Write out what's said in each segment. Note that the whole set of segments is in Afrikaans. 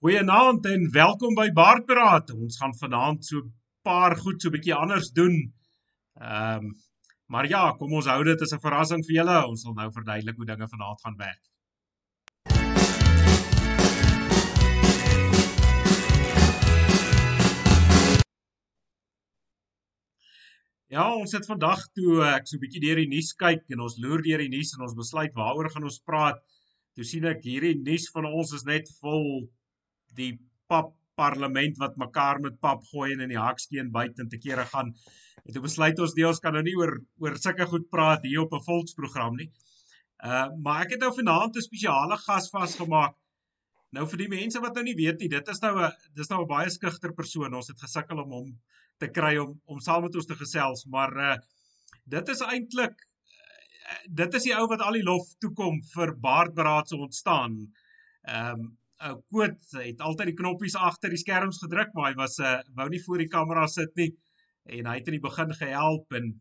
Goeienaand en welkom by Baardpraat. Ons gaan vanaand so 'n paar goed so 'n bietjie anders doen. Ehm um, maar ja, kom ons hou dit as 'n verrassing vir julle. Ons sal nou verduidelik hoe dinge vanaand gaan werk. Ja, ons het vandag toe ek so 'n bietjie deur die nuus kyk en ons loer deur die nuus en ons besluit waaroor gaan ons praat. Toe sien ek hierdie nuus van ons is net vol die pap parlement wat mekaar met pap gooi en in die haksteen buite te kere gaan. En toe besluit ons deels kan nou nie oor oor sulke goed praat hier op 'n volksprogram nie. Uh maar ek het nou vanaand 'n spesiale gas vasgemaak. Nou vir die mense wat nou nie weet nie, dit is nou 'n dis nou 'n baie skugter persoon. Ons het gesukkel om hom te kry om om saam met ons te gesels, maar uh dit is eintlik uh, dit is die ou wat al die lof toekom vir baardberaad se ontstaan. Ehm um, ou uh, Koot het altyd die knoppies agter die skerms gedruk, maar hy was 'n uh, wou nie voor die kamera sit nie en hy het in die begin gehelp en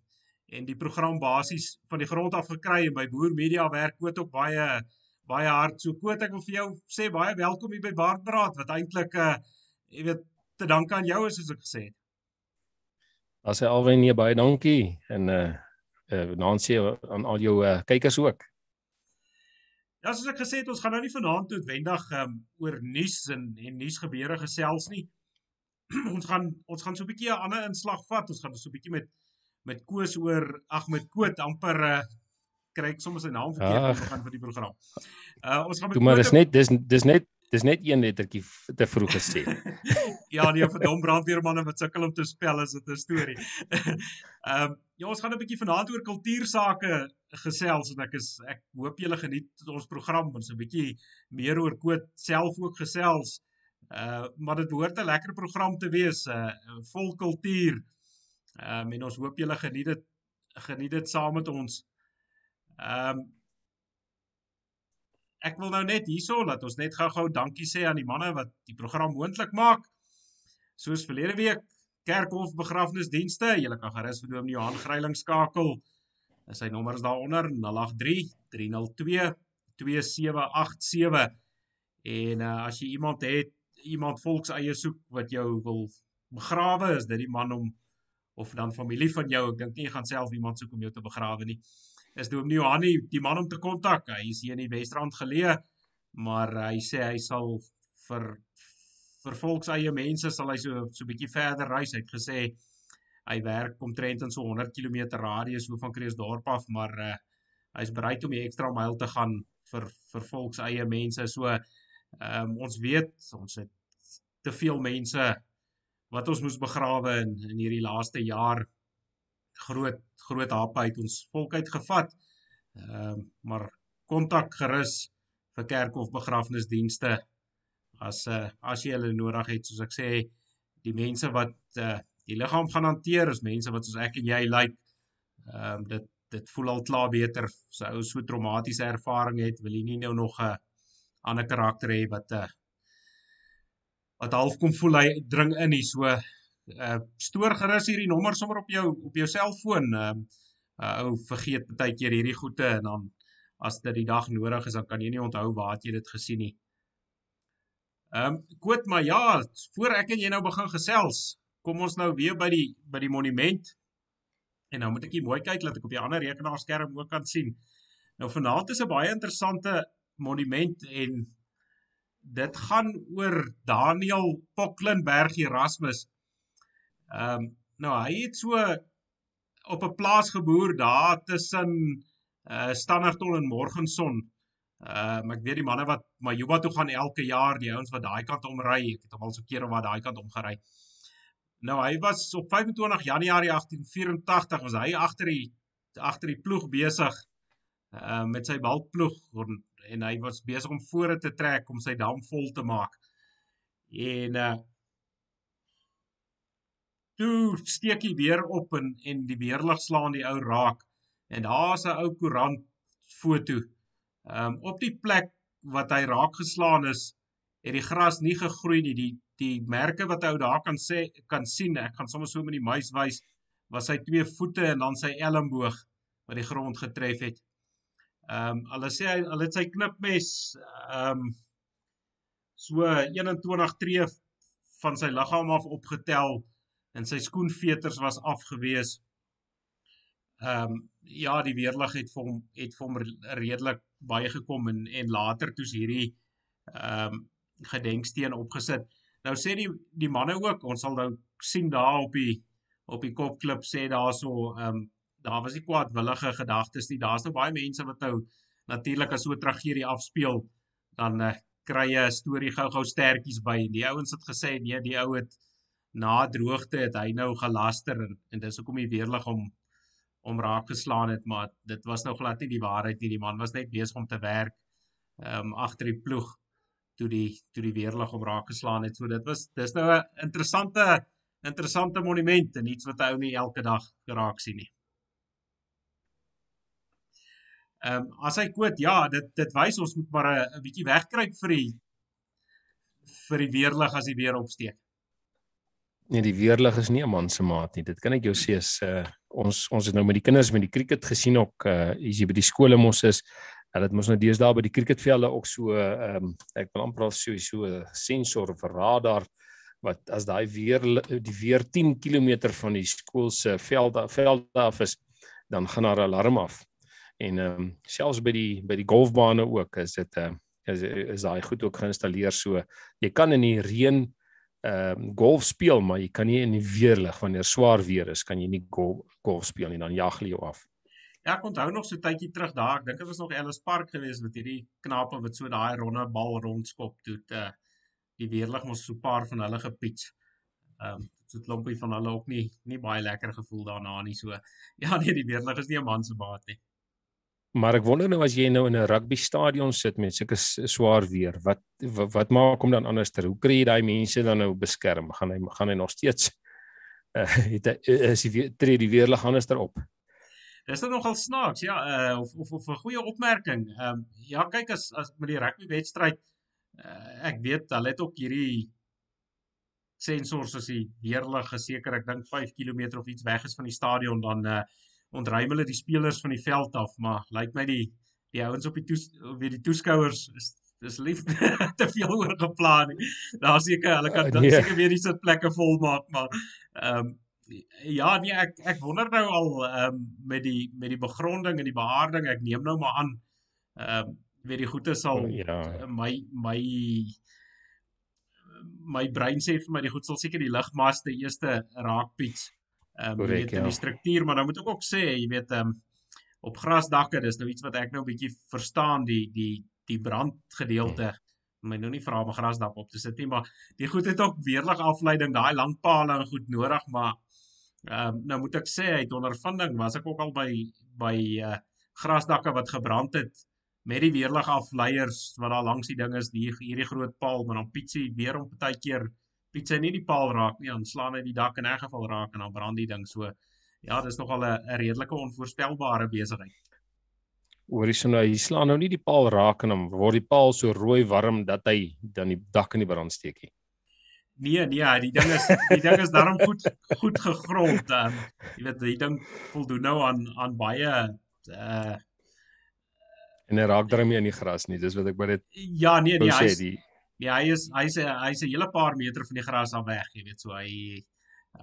en die program basies van die grond af gekry en by Boer Media werk Koot ook baie baie hard. So Koot, ek wil vir jou sê baie welkom hier by Baardbraad wat eintlik 'n uh, jy weet te danke aan jou is soos ek gesê het. As hy alwen nee baie dankie en uh uh Nancy aan al jou uh, kykers ook. Ja, soos ek gesê het, ons gaan nou nie vanaand noodwendig um, oor nuus en en nuusgebeure gesels nie. ons gaan ons gaan so 'n bietjie 'n ander inslag vat. Ons gaan so 'n bietjie met met Koos oor ag met Koot amper uh, kry ek sommer sy naam verkeerd om te gaan vir die program. Uh ons gaan met Koot Maar dis net dis dis net Dis net een lettertjie te vroeg gesê. ja, nee, vir dom brandweermanne wat sukkel om te spel is dit 'n storie. Ehm um, ja, ons gaan 'n bietjie vanaand oor kultuursake gesels en ek is ek hoop julle geniet ons program ons 'n bietjie meer oor koot self ook gesels. Uh maar dit behoort 'n lekker program te wees, uh vol kultuur. Ehm um, en ons hoop julle geniet dit geniet dit saam met ons. Ehm um, ek wil nou net hierso laat ons net gou-gou dankie sê aan die manne wat die program moontlik maak. Soos verlede week Kerkhof begrafnisdienste, julle kan gerus vir Dominee Johan Greiling skakel. Sy nommer is daaronder 083 302 2787. En uh, as jy iemand het, iemand volks eie soek wat jou wil begrawe, is dit die man om of dan familie van jou. Ek dink nie jy gaan self iemand soek om jou te begrawe nie is Dominee Johanni die man om te kontak. Hy is hier in die Wesrand geleë, maar hy sê hy sal vir vir volks eie mense sal hy so so bietjie verder reis. Hy het gesê hy werk omtrent in so 100 km radius so van Kreeusdorp af, maar uh, hy's bereid om die ekstra myl te gaan vir vir volks eie mense. So ehm um, ons weet ons het te veel mense wat ons moes begrawe in in hierdie laaste jaar groot groot hape uit ons volk uitgevat. Ehm uh, maar kontak gerus vir kerk of begrafnisdienste as uh, as jy hulle nodig het soos ek sê die mense wat uh, die liggaam gaan hanteer is mense wat soos ek en jy lyk. Ehm um, dit dit voel al klaar beter so ou so traumatiese ervaring het wil jy nie nou nog 'n uh, ander karakter hê wat 'n uh, wat half kom voel hy dring in hier so uh stoor gerus hierdie nommer sommer op jou op jou selfoon. Ehm uh, ou vergeet baie keer hierdie goede en dan as dit die dag nodig is dan kan jy nie onthou waar jy dit gesien nie. Ehm um, goed maar ja, voor ek en jy nou begin gesels, kom ons nou weer by die by die monument. En nou moet ek hier mooi kyk dat ek op die ander rekenaarskerm ook kan sien. Nou vanaand is 'n baie interessante monument en dit gaan oor Daniel Poklenberg Erasmus Ehm um, nou hy het so op 'n plaas geboer daar tussen uh Standerton en Morgenson. Ehm um, ek weet die manne wat Majuba toe gaan elke jaar, die ouens wat daai kant omry, ek het al so kere wat daai kant omgery. Nou hy was op 25 Januarie 1884 was hy agter die agter die ploeg besig uh met sy balkploeg en hy was besig om voore te trek om sy dam vol te maak. En uh toe steek hy weer op en en die weerlig slaan die ou raak en daar's 'n ou koerant foto. Ehm um, op die plek wat hy raak geslaan is, het die gras nie gegroei nie. Die die merke wat ou daar kan sê kan sien, ek gaan sommer so met die muis wys, was sy twee voete en dan sy elmboog wat die grond getref het. Ehm um, hulle sê hy hulle het sy knipmes ehm um, so 21 tree van sy liggaam af opgetel en sy skoenveters was afgewees. Ehm um, ja, die weerlig het vir hom het vir hom redelik baie gekom en en later toe's hierdie ehm um, gedenksteen opgesit. Nou sê die die manne ook, ons sal nou sien daar op die op die kopklip sê daarso ehm um, daar was nie kwaadwillige gedagtes nie. Daar's nou baie mense wat nou natuurlik as so 'n tragedie afspeel dan uh, kry jy 'n storie gou-gou stertjies by. Die ouens het gesê nee, die ou het na droogte het hy nou gelaster en, en dis hoekom hy weerlig om om raak geslaan het, maar dit was nou glad nie die waarheid nie. Die man was net besig om te werk ehm um, agter die ploeg toe die toe die weerlig om raak geslaan het. So dit was dis nou 'n interessante interessante monument en iets wat ou nie elke dag geraak sien nie. Ehm um, as hy quote ja, dit dit wys ons moet maar 'n bietjie wegkruip vir die vir die weerlig as die weer opsteek. Nee, die weerlig is nie 'n man se maat nie. Dit kan ek jou sê as uh, ons ons het nou met die kinders met die cricket gesien ook uh as jy by die skole mos is dat dit mos nou deesdae by die cricketvelde ook so ehm um, ek wil amper al so so 'n sensor of radar wat as daai weer die weer 10 km van die skool se veld veld af is dan gaan daar 'n alarm af. En ehm um, selfs by die by die golfbane ook is dit 'n uh, eh, is is daai goed ook geïnstalleer so jy kan in die reën ehm uh, golf speel maar jy kan nie in die weerlig wanneer swaar weer is kan jy nie golf golf speel nie dan jag jy jou af. Ja, ek onthou nog so tydjie terug daar, ek dink dit was nog Ellis Park geweest met hierdie knape wat so daai ronde bal rondskop toe te die weerlig mos so 'n paar van hulle gepiets. Ehm um, so 'n klompie van hulle ook nie nie baie lekker gevoel daarna nie so. Ja nee, die weerlig is nie 'n man se baat nie. Maar ek wonder nou as jy nou in 'n rugby stadion sit met sulke swaar weer, wat, wat wat maak hom dan anders ter? Hoe kry jy daai mense dan nou beskerm? Gaan hy gaan hy nog steeds uh, het hy, is hy tree die weerlig anders terop? Dis dan nogal snaaks, ja, uh, of of of 'n goeie opmerking. Ehm um, ja, kyk as as met die rugby wedstryd uh, ek weet hulle het ook hierdie sensors as die weerlig geseker ek dink 5 km of iets weg is van die stadion dan uh, ontruim hulle die spelers van die veld af, maar lyk my die die ouens op die toes weer die toeskouers is dis lief te veel oor geplan. Daar seker hulle kan dan nee. seker weer die sitplekke vol maak, maar ehm um, ja nee ek ek wonder nou al ehm um, met die met die begronding en die behaarding, ek neem nou maar aan ehm um, weer die goeie sal oh, ja. my my my brein sê vir my die goed sal seker die ligmaste eerste raakpiets ehm um, weet ja. die struktuur, maar dan moet ek ook sê, jy weet ehm um, op grasdakke, dis nou iets wat ek nou 'n bietjie verstaan die die die brandgedeelte. My nou nie vra om 'n grasdak op te sit nie, maar die goed het ook weerlig afleiding, daai lang pale en goed nodig, maar ehm um, nou moet ek sê uit ondervinding was ek ook al by by uh grasdakke wat gebrand het met die weerlig afleiers wat daar langs die ding is, die hierdie groot paal, maar dan pietsie weer om partykeer Piet sy nie die paal raak nie, dan slaan hy die dak in 'n geval raak en dan brand die ding so. Ja, dis nogal 'n redelike onvoorspelbare besigheid. Hoorie so nou, hy slaan nou nie die paal raak en dan word die paal so rooi warm dat hy dan die dak in die brand steek nie. Nee, nee, die ding is die ding is daarom goed goed gegrond. Um, jy weet, die ding voldoen nou aan aan baie uh en hy raak daarmee in die gras nie. Dis wat ek by dit Ja, nee, nee, hy sê Ja, hy is hy's hy's 'n hele paar meter van die gras af weg, jy weet, so hy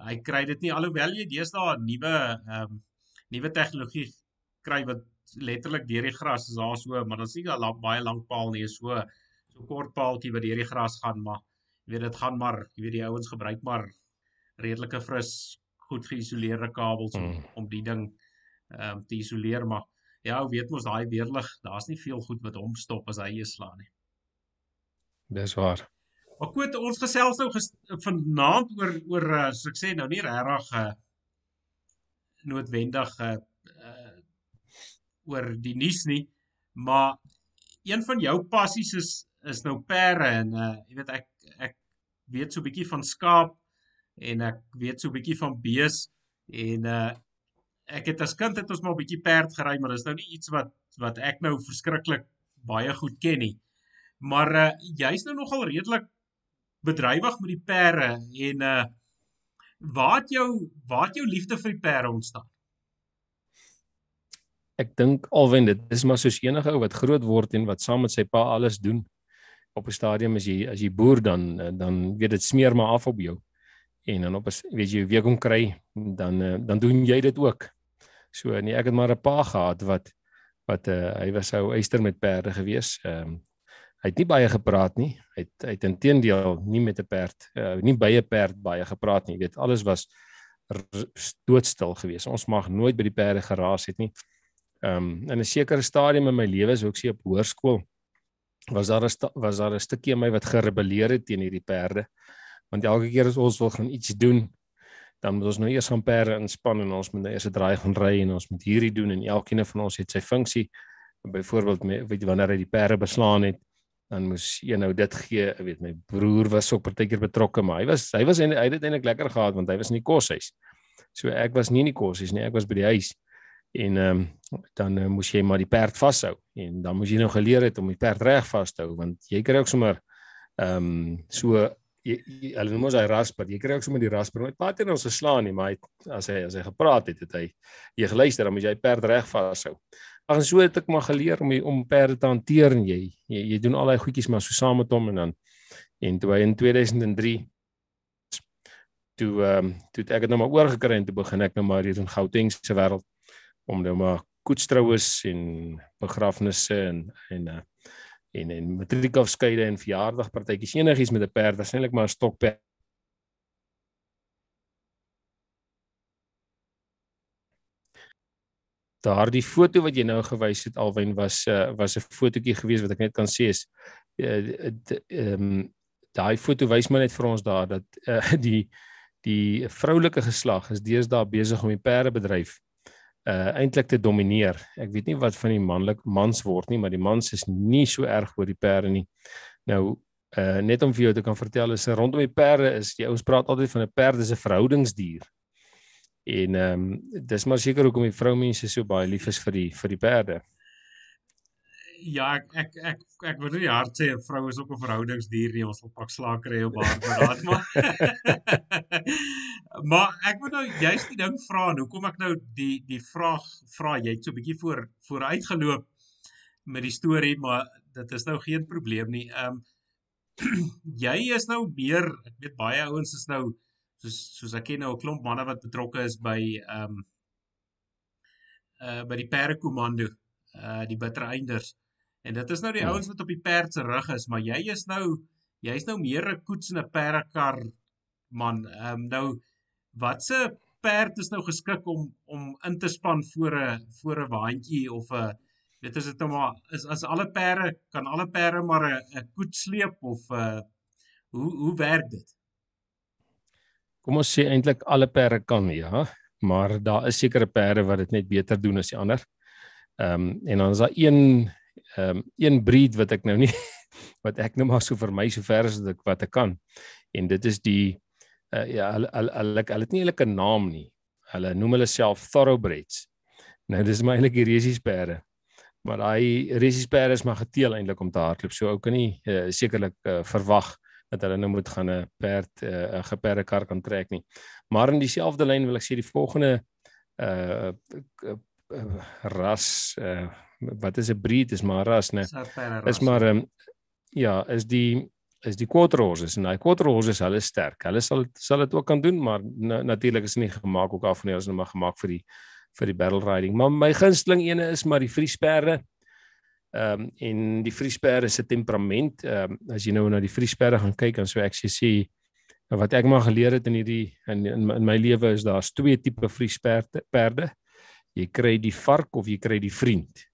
hy kry dit nie alhoewel jy deesdae nuwe ehm um, nuwe tegnologie kry wat letterlik deur die gras is daar so, maar dan sien jy al baie lank paal nie, so so kort paaltjie wat deur die gras gaan, maar jy weet dit gaan maar, jy weet die ouens gebruik maar redelike fris, goed geïsoleerde kabels om, mm. om die ding ehm um, te isoleer, maar ja, weet mos daai weerlig, daar's nie veel goed wat hom stop as hy eers slaan nie. Dis waar. Maar goed, ons gesels nou ges vanaand oor oor uh, so ek sê nou nie regtig uh, noodwendig uh, uh, oor die nuus nie, maar een van jou passies is is nou perde en uh, jy weet ek ek weet so 'n bietjie van skaap en ek weet so 'n bietjie van bees en uh, ek het as kind het ons maar 'n bietjie perd gery, maar dis nou nie iets wat wat ek nou verskriklik baie goed ken nie. Maar uh, jy's nou nogal redelik bedrywig met die perde en uh waar het jou waar het jou liefde vir die perde ontstaan? Ek dink alwen dit is maar soos enige ou wat groot word en wat saam met sy pa alles doen. op 'n stadium as jy as jy boer dan dan weet dit smeer maar af op jou. En dan op as weet jy wie kom kry dan dan doen jy dit ook. So nee, ek het maar 'n pa gehad wat wat uh, hy was ou eister met perde gewees. Ehm um, hy het nie baie gepraat nie. Hy het hy het intedeel nie met 'n perd, uh, nie by 'n perd baie gepraat nie. Jy weet, alles was doodstil gewees. Ons mag nooit by die perde geraas het nie. Ehm um, in 'n sekere stadium in my lewe, so ek sê op hoërskool, was daar 'n was daar 'n stukkie in my wat gerebelleer het teen hierdie perde. Want elke keer as ons wil gaan iets doen, dan moet ons nou eers gaan perde inspann en ons moet nou eers 'n draai gaan ry en ons moet hierdie doen en elkeen van ons het sy funksie. Byvoorbeeld weet jy wanneer hy die perde beslaan het, dan moes een nou dit gee, ek weet my broer was ook partykeer betrokke, maar hy was hy was hy het dit eintlik lekker gehad want hy was in die koshuis. So ek was nie in die koshuis nie, ek was by die huis. En ehm um, dan uh, moes jy maar die perd vashou en dan moes jy nou geleer het om die perd reg vas te hou want jy kry ook sommer ehm um, so jy hulle noem ons hy rasper. Jy kry ook sommer die rasper. Hy het baie keer ons geslaan nie, maar hy as hy as hy gepraat het, het hy jy geluister, dan moet jy perd reg vashou. Ag en so het ek maar geleer om om perde te hanteer en jy jy, jy doen al daai goedjies maar so saam met hom en dan en toe hy in 2003 toe ehm um, toe ek het nou maar oorgekry en toe begin ek nou maar hier in Gauteng se wêreld om nou maar koetstroues en begrafnisse en en uh, en en matriekafskeide en verjaardagpartytjies enigiets met 'n perd waarskynlik maar 'n stokperd Daardie foto wat jy nou gewys het Alwyn was uh, was 'n fotootjie gewees wat ek net kan sê is ehm uh, um, daai foto wys my net vir ons daar dat uh, die die vroulike geslag is deesdae besig om die perdebedryf uh eintlik te domineer. Ek weet nie wat van die manlik mans word nie, maar die mans is nie so erg oor die perde nie. Nou uh net om vir jou te kan vertel is rondom die perde is die ouens praat altyd van 'n perd is 'n verhoudingsdier. En ehm um, dis maar seker hoekom die vroumense so baie lief is vir die vir die perde ja, ek ek ek ek wil nie hard sê 'n vrou is ook 'n verhoudingsdier nie. Ons wil pak slaakery op haar beraad maar. maar ek wil nou juist die ding vra en hoekom ek nou die die vraag vra jy het so 'n bietjie voor vooruitgeloop met die storie, maar dit is nou geen probleem nie. Ehm um, jy is nou meer, ek weet baie ouens is nou soos soos ek ken nou 'n klomp manne wat betrokke is by ehm um, uh by die perdekomando, uh die bittereinders. En dit is nou die ja. ouens wat op die perd se rug is, maar jy is nou jy's nou meer 'n koets en 'n perdekar man. Ehm um, nou watse perd is nou geskik om om in te span voor 'n voor 'n waantjie of 'n weet as dit nou maar is as alle perde kan alle perde maar 'n koets sleep of 'n uh, hoe hoe werk dit? Kom ons sê eintlik alle perde kan ja, maar daar is sekere perde wat dit net beter doen as die ander. Ehm um, en dan is daar een ehm um, een breed wat ek nou nie wat ek nou maar so vir my so ver as ek wat ek kan. En dit is die uh, ja hulle hulle hulle hulle het nie eintlik 'n naam nie. Hulle noem hulle self thoroughbreds. Nou dis maar eintlik die resiesperde. Maar daai resiesperde is maar geteel eintlik om te hardloop. So ou kan nie uh, sekerlik uh, verwag dat hulle nou moet gaan 'n perd 'n uh, geperde kar kan trek nie. Maar in dieselfde lyn wil ek sê die volgende uh, uh ras uh wat is 'n breed is maar ras nê. Is maar um, ja, is die is die quarter horses en daai quarter horses hulle sterk. Hulle sal sal dit ook kan doen, maar na, natuurlik is nie gemaak ook af van hulle is nou maar gemaak vir die vir die battle riding. Maar my gunsteling ene is maar die vriesperde. Ehm um, en die vriesperde se temperament, ehm um, as jy nou na die vriesperde gaan kyk en so ek sê sê wat ek maar geleer het in hierdie in in, in my lewe is daar's twee tipe vriesperde perde. Jy kry die vark of jy kry die vriend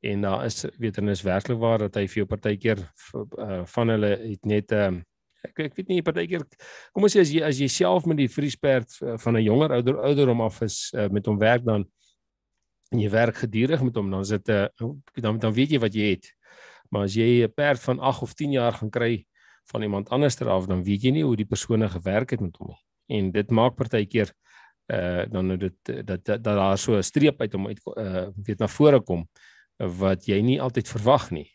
en daar is weet en is werklik waar dat hy vir jou partykeer uh, van hulle het net uh, um, ek ek weet nie partykeer kom ons sê as jy as jy self met die vriesperd uh, van 'n jonger ouder ouderdom af is uh, met hom werk dan en jy werk gedurig met hom dan is dit 'n uh, dan dan weet jy wat jy het maar as jy 'n perd van 8 of 10 jaar gaan kry van iemand anders af dan weet jy nie hoe die persone gewerk het met hom nie en dit maak partykeer uh dan nou dit dat dat daar so 'n streep uit hom uit uh weet na vore kom wat jy nie altyd verwag nie.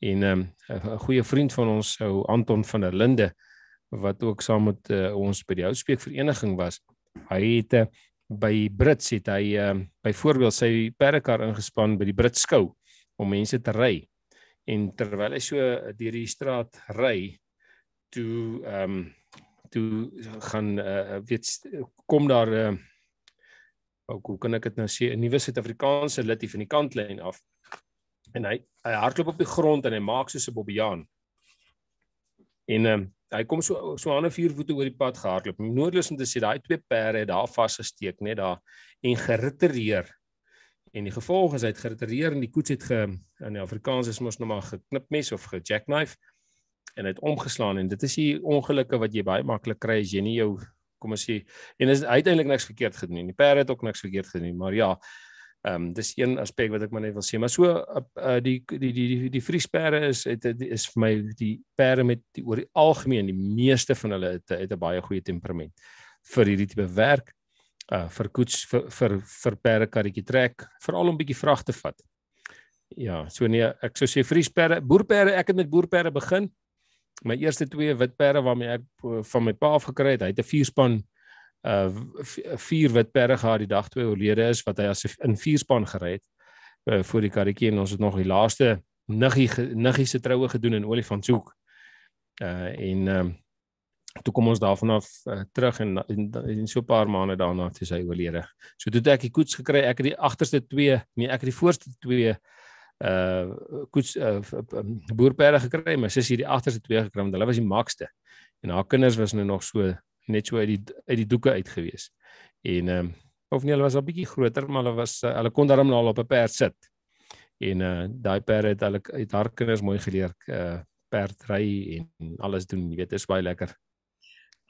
En ehm, 'n um, goeie vriend van ons, ou Anton van der Linde wat ook saam met uh, ons by die Houtspeek vereniging was, hy het uh, by Brits het hy uh, byvoorbeeld sy perdekar ingespan by die Brits skou om mense te ry. En terwyl hy so deur die straat ry, toe ehm um, toe gaan uh, weet kom daar 'n uh, ook hoe kan ek dit nou sê 'n nuwe Suid-Afrikaanse lid hier van die kantlyn af. En hy hy hardloop op die grond en hy maak soos 'n bobbejaan. En ehm um, hy kom so so aan 'n vier voete oor die pad gehardloop. Noodloos om te sê daai twee perde het daar vasgesteek net daar en geritereer. En die gevolg is hy het geritereer en die koets het ge in Afrikaans is mos nou maar geknipmes of gejackknife en hy het omgeslaan en dit is die ongelukke wat jy baie maklik kry as jy nie jou kom ons sê en is uiteindelik niks verkeerd gedoen nie. Die perde het ook niks verkeerd gedoen, maar ja, ehm um, dis een aspek wat ek maar net wil sê, maar so uh, die die die die die vriesperde is het, het is vir my die perde met die oor die algemeen die meeste van hulle het het 'n baie goeie temperament vir hierdie tipe werk uh vir koets vir vir vir perde karretjie trek, veral om bietjie vrag te vat. Ja, so nee, ek sou sê vriesperde, boerperde, ek het met boerperde begin my eerste twee wit perde waarmee ek eh, van my pa af gekry het. Hy het 'n vierspan uh vier wit perde gehad die dag toe oorlede is wat hy as in vierspan gery het uh, voor die karretjie en ons het nog die laaste niggie niggie se troue gedoen in Olifantshoek. Uh en um, toe kom ons daarvan af uh, terug en, en, en so 'n paar maande daarna het hy oorlede. So toe het ek die koets gekry. Ek het die agterste twee, nee, ek het die voorste twee uh koets uh, boerperde gekry, maar sy het die agterste twee gekry want hulle was die makste. En haar kinders was nou nog so net so uit die uit die doeke uit gewees. En ehm um, of nie hulle was al bietjie groter, maar hulle was uh, hulle kon daarom nou al op 'n perd sit. En uh daai perde het hulle het haar kinders mooi geleer uh perd ry en alles doen, jy weet, is baie lekker.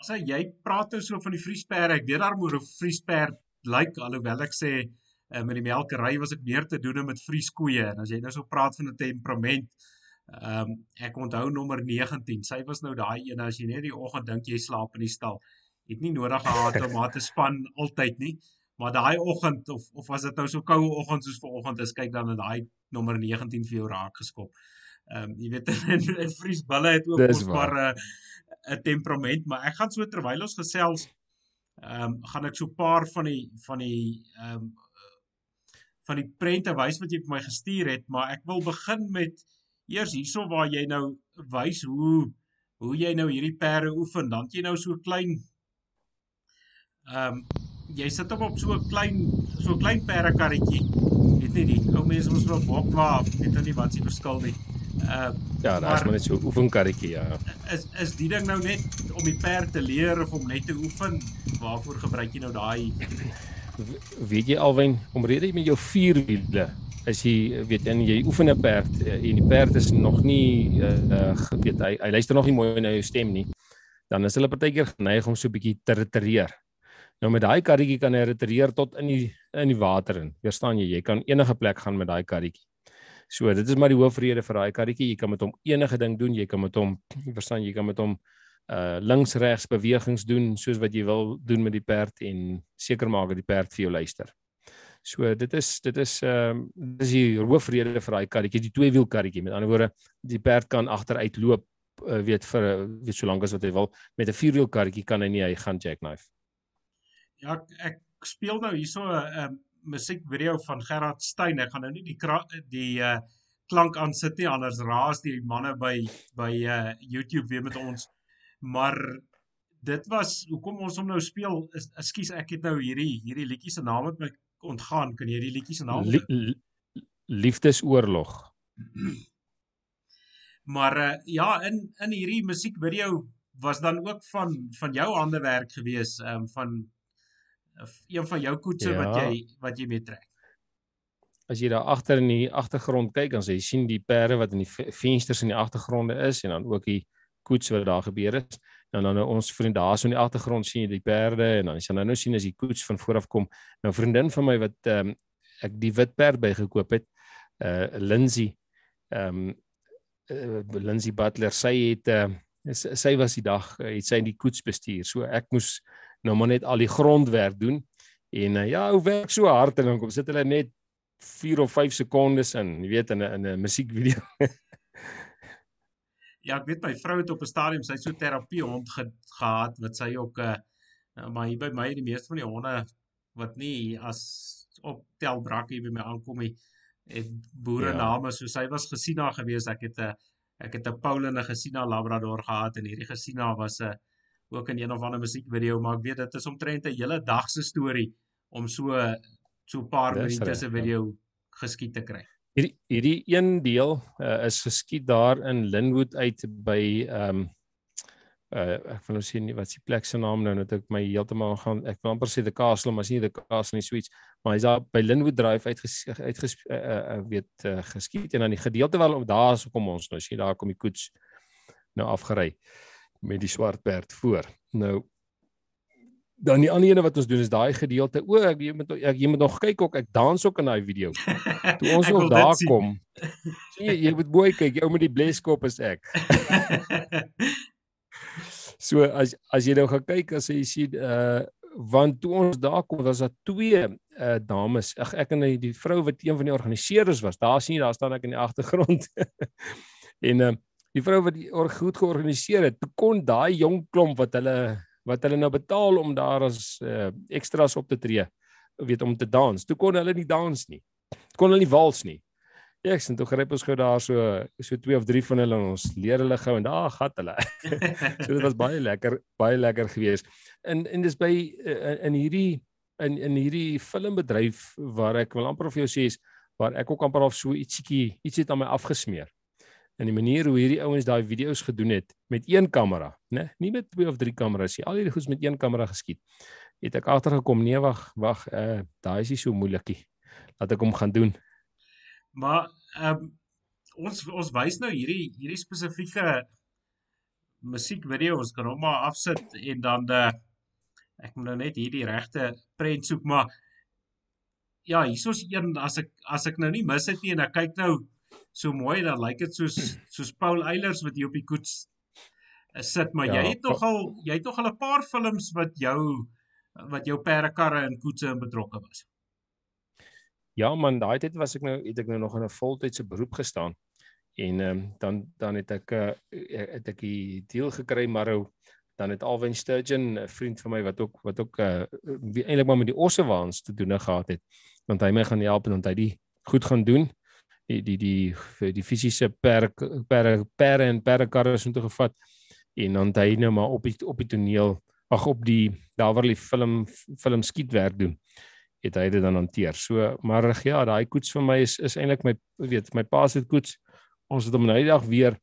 As jy praat oor so van die vriesperde, ek weet daaroor 'n vriesperd lyk like, alhoewel ek sê uh, met die melkery was ek meer te doen met vrieskoeie en as jy nou so praat van 'n temperament ehm um, ek onthou nommer 19 sy was nou daai een as jy net die oggend dink jy slaap in die stal. Het nie nodig gehad om haar te span altyd nie maar daai oggend of of was dit nou so koue oggend soos vanoggend is kyk dan in daai nommer 19 vir jou raak geskop. Ehm um, jy weet in vries bulle het ook mosbaar 'n uh, temperament maar ek gaan so terwyl ons gesels ehm um, gaan ek so 'n paar van die van die ehm um, van die prente wys wat jy vir my gestuur het, maar ek wil begin met eers hierso waar jy nou wys hoe hoe jy nou hierdie perde oefen. Dan jy nou so klein ehm um, jy sit op op so 'n klein so 'n klein perdekarretjie. Weet nie die ou mense ons wil bok maar weet nou nie wat se verskil nie. Uh ja, daar's maar net so oefenkarretjie ja. Is is die ding nou net om die perd te leer of om net te oefen? Waarvoor gebruik jy nou daai weet jy alwen omrede met jou vier as jy weet en jy oefen 'n perd eh, en die perd is nog nie uh, weet hy hy luister nog nie mooi na jou stem nie dan is hulle partykeer geneig om so 'n bietjie te retireer. Nou met daai karretjie kan hy retireer tot in die in die water in verstaan jy? Jy kan enige plek gaan met daai karretjie. So dit is maar die hoofrede vir daai karretjie jy kan met hom enige ding doen jy kan met hom verstaan jy kan met hom uh links regs bewegings doen soos wat jy wil doen met die perd en seker maak dat die perd vir jou luister. So dit is dit is ehm uh, dis die hoofrede vir daai karretjie, die twee wiel karretjie. Met ander woorde, die perd kan agteruit loop uh, weet vir weet so lank as wat hy wil. Met 'n vierwiel karretjie kan hy nie hy gaan jackknife. Ja, ek speel nou hierso 'n uh, musiekvideo van Gerard Stein. Ek gaan nou nie die die uh klank aan sit nie anders raas die manne by by uh YouTube weer met ons maar dit was hoekom ons hom nou speel ekskuus ek het nou hierdie hierdie liedjie se naam het my ontgaan kan jy die liedjie se naam li, li, liefdesoorlog maar uh, ja in in hierdie musiekvideo was dan ook van van jou hande werk gewees um, van een van jou koetse ja. wat jy wat jy mee trek As jy daar agter in die agtergrond kyk, dan sê jy sien die perde wat in die vensters in die agtergronde is en dan ook die koets wat daar gebeur het. En dan nou ons vriend daar so in die agtergrond sien jy die perde en dan jy nou sien as die koets van voor af kom. Nou vriendin van my wat ehm um, ek die wit perd bygekoop het, uh Lindsay ehm um, uh, Lindsay Butler sy het uh, sy was die dag uh, het sy die koets bestuur. So ek moes nou maar net al die grondwerk doen. En uh, ja, hoe werk so hard en dan kom sit hulle net 4 of 5 sekondes in, jy weet in 'n in 'n musiekvideo. ja, ek weet my vrou het op 'n stadium sy so terapie hond ge, gehad wat sy ook uh, maar hier by my die meeste van die honde wat nie as op tel brak hier by my aankom nie het boere ja. name soos hy was Gesina gewees. Ek het 'n ek het 'n Paul en 'n Gesina Labrador gehad en hierdie Gesina was 'n ook in een of ander musiekvideo, maar ek weet dit is omtrent 'n hele dag se storie om so so 'n paar minute se ja. video geskiet te kry. Hierdie hierdie een deel uh, is geskiet daar in Linwood uit by ehm um, uh, ek wil nou sien wat se plek se naam nou net ek my heeltemal gaan ek wil amper sê die Castle maar is nie die Castle nie suits maar hy's daar by Linwood Drive uit uit uh, uh, weet uh, geskiet en dan die gedeelte wel om daar so kom ons nou sien daar kom die koets nou afgery met die swart perd voor. Nou dan die ander ene wat ons doen is daai gedeelte o ek jy moet ek jy moet nog kyk ook ek dans ook in daai video toe ons nog daar kom sien jy jy moet mooi kyk jy ou met die bleskop is ek So as as jy nou gaan kyk as jy sien uh want toe ons daar kom was daar twee uh dames. Ag ek en die vrou wat een van die organiseerders was. Daar sien jy daar staan ek in die agtergrond. en uh die vrou wat die goed georganiseer het, kon daai jong klomp wat hulle wat hulle nou betaal om daar as uh extras op te tree, weet om te dans. Toe kon hulle nie dans nie. Kon hulle nie wals nie. Ek sien toe gryp ons gou daar so so twee of drie van hulle en ons leer hulle gou en daar gat hulle. so dit was baie lekker, baie lekker geweest. En en dis by in, in hierdie in in hierdie filmbedryf waar ek wil amper vir jou sê is waar ek ook amper of so ietsiekie iets het aan my afgesmeer. En die manier hoe hierdie ouens daai video's gedoen het met een kamera, né? Nie met twee of drie kameras nie. Al hierdie goeds met een kamera geskiet. Het ek agtergekom, nee wag, wag, uh daai is nie so moeilikie. Laat ek hom gaan doen. Maar ehm um, ons ons wys nou hierdie hierdie spesifieke musiekvideo ons kan hom maar afsit en dan uh, ek moet nou net hierdie regte prent soek maar ja hiersoos een as ek as ek nou nie mis het nie en ek kyk nou so mooi dan lyk dit soos soos Paul Eilers wat hier op die koets uh, sit maar ja, jy het nogal jy het nogal 'n paar films wat jou wat jou perdekarre en koetse in betrokke was Ja man, daai tyd was ek nou het ek nou nog in 'n voltydse beroep gestaan. En ehm um, dan dan het ek uh, het ek die deal gekry maar dan het Alwyn Sturgeon, 'n vriend van my wat ook wat ook uh, eintlik maar met die ossewaans te doen gehad het, want hy my gaan help en hy die goed gaan doen. Die die die die, die fisiese per per per en per karre is toe gevat en dan hy nou maar op die op die toneel ag op die daar waar hulle film film skietwerk doen het hy dit dan hanteer. So maar ja, daai koets vir my is is eintlik my weet my pa se koets. Ons het hom nou die dag weer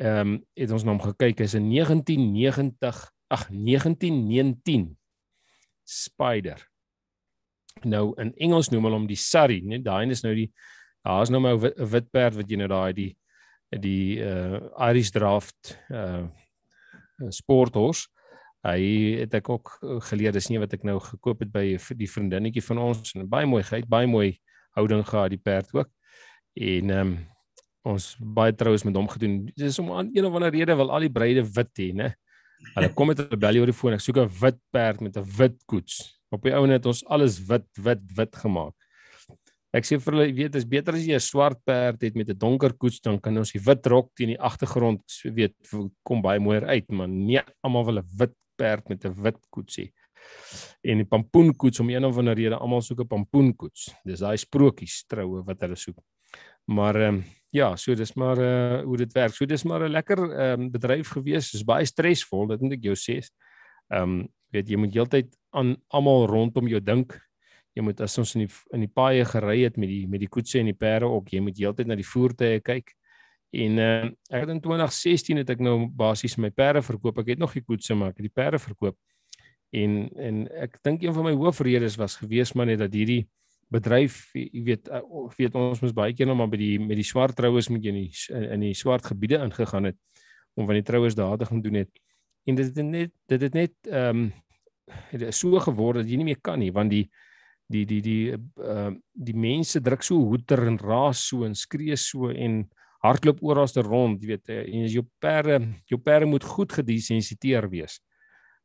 ehm um, het ons na hom gekyk. Hy's 'n 1990 ag 1919 Spider. Nou in Engels noem hulle hom die Surrey, nee, daai is nou die daar's nou my 'n wit perd wat jy nou daai die die uh Irish Draft uh sporthorse Hy het ek ook eh, geleer dis nie wat ek nou gekoop het by die vriendinnetjie van ons en baie mooi gehad, baie mooi houding gehad die perd ook. En ehm um, ons baie troues met hom gedoen. Dis om aan een of ander rede wil al die bruide wit hê, né? Hulle kom met 'n belly oor die foon. Ek soek 'n wit perd met 'n wit koets. Op die ouene het ons alles wit, wit, wit gemaak. Ek sê vir hulle, jy weet, is beter as jy 'n swart perd het met 'n donker koets, dan kan ons die wit rok teen die agtergrond, weet, kom baie mooier uit, maar nee, almal wil 'n wit perd met 'n wit koetsie. En die pampoenkoets om een of ander rede almal soek 'n pampoenkoets. Dis daai sprokies troue wat hulle soek. Maar ehm um, ja, so dis maar uh hoe dit werk. So dis maar 'n lekker ehm um, bedryf gewees. Dis baie stresvol, dit moet ek jou sê. Ehm um, weet jy moet heeltyd aan almal rondom jou dink. Jy moet as ons in die in die paaie gery het met die met die koetse en die perde ook, jy moet heeltyd na die voertuie kyk. En uh, ek het in 2016 het ek nou basies my perde verkoop. Ek het nog die koetse maar ek het die perde verkoop. En en ek dink een van my hoofredes was gewees maar net dat hierdie bedryf, jy weet, uh, weet ons mos baie keer nou maar by die met die swart troues moet jy in die in die swart gebiede ingegaan het om van die troues daar te gaan doen het. En dit het net dit het net ehm um, so geword dat jy nie meer kan nie want die die die die uh die mense druk so hoeter en raas so en skree so en hardloop oralste rond, jy weet, eh, en jou perde, jou perde moet goed gedesensiteer wees.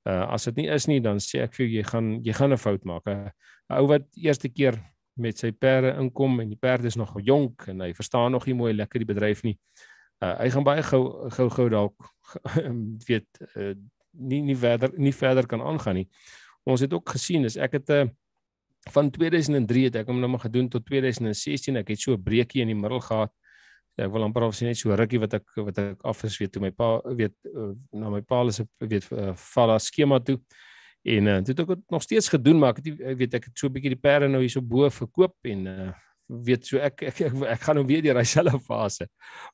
Uh as dit nie is nie, dan sê ek vir jou jy gaan jy gaan 'n fout maak. 'n Ou wat eerste keer met sy perde inkom en die perde is nog jonk en hy verstaan nog nie mooi lekker die bedryf nie. Uh hy gaan baie gou gou gou dalk weet uh, nie nie verder nie verder kan aangaan nie. Ons het ook gesien as ek het 'n van 2003 het ek hom nou maar gedoen tot 2016. Ek het so 'n breekie in die middel gehad. Ek wil amper of sien net so rukkie wat ek wat ek af is weet toe my pa weet uh, na my pa is weet uh, val daar skema toe. En uh, dit het ek nog steeds gedoen maar ek het ek weet ek het so 'n bietjie die perde nou hier so bo verkoop en uh, weet so ek ek, ek ek ek gaan nou weer deur daai selfe fase.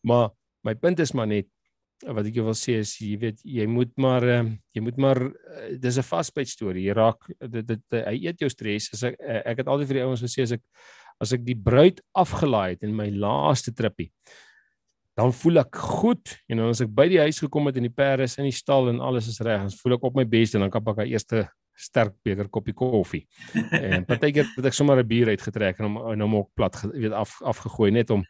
Maar my punt is maar net wat ek wil sê is jy weet jy moet maar uh, jy moet maar uh, dis 'n fastbyt storie. Jy raak dit dit hy eet jou stres. As ek ek het altyd vir die ouens gesê as ek as ek die bruid afgelaai het in my laaste trippie dan voel ek goed en dan as ek by die huis gekom het en die perde is in die stal en alles is reg, dan voel ek op my beste en dan kan ek 'n eerste sterk beker koppie koffie. en partykeer het ek sommer 'n bier uitgetrek en hom nou hom ook plat weet af afgegooi net om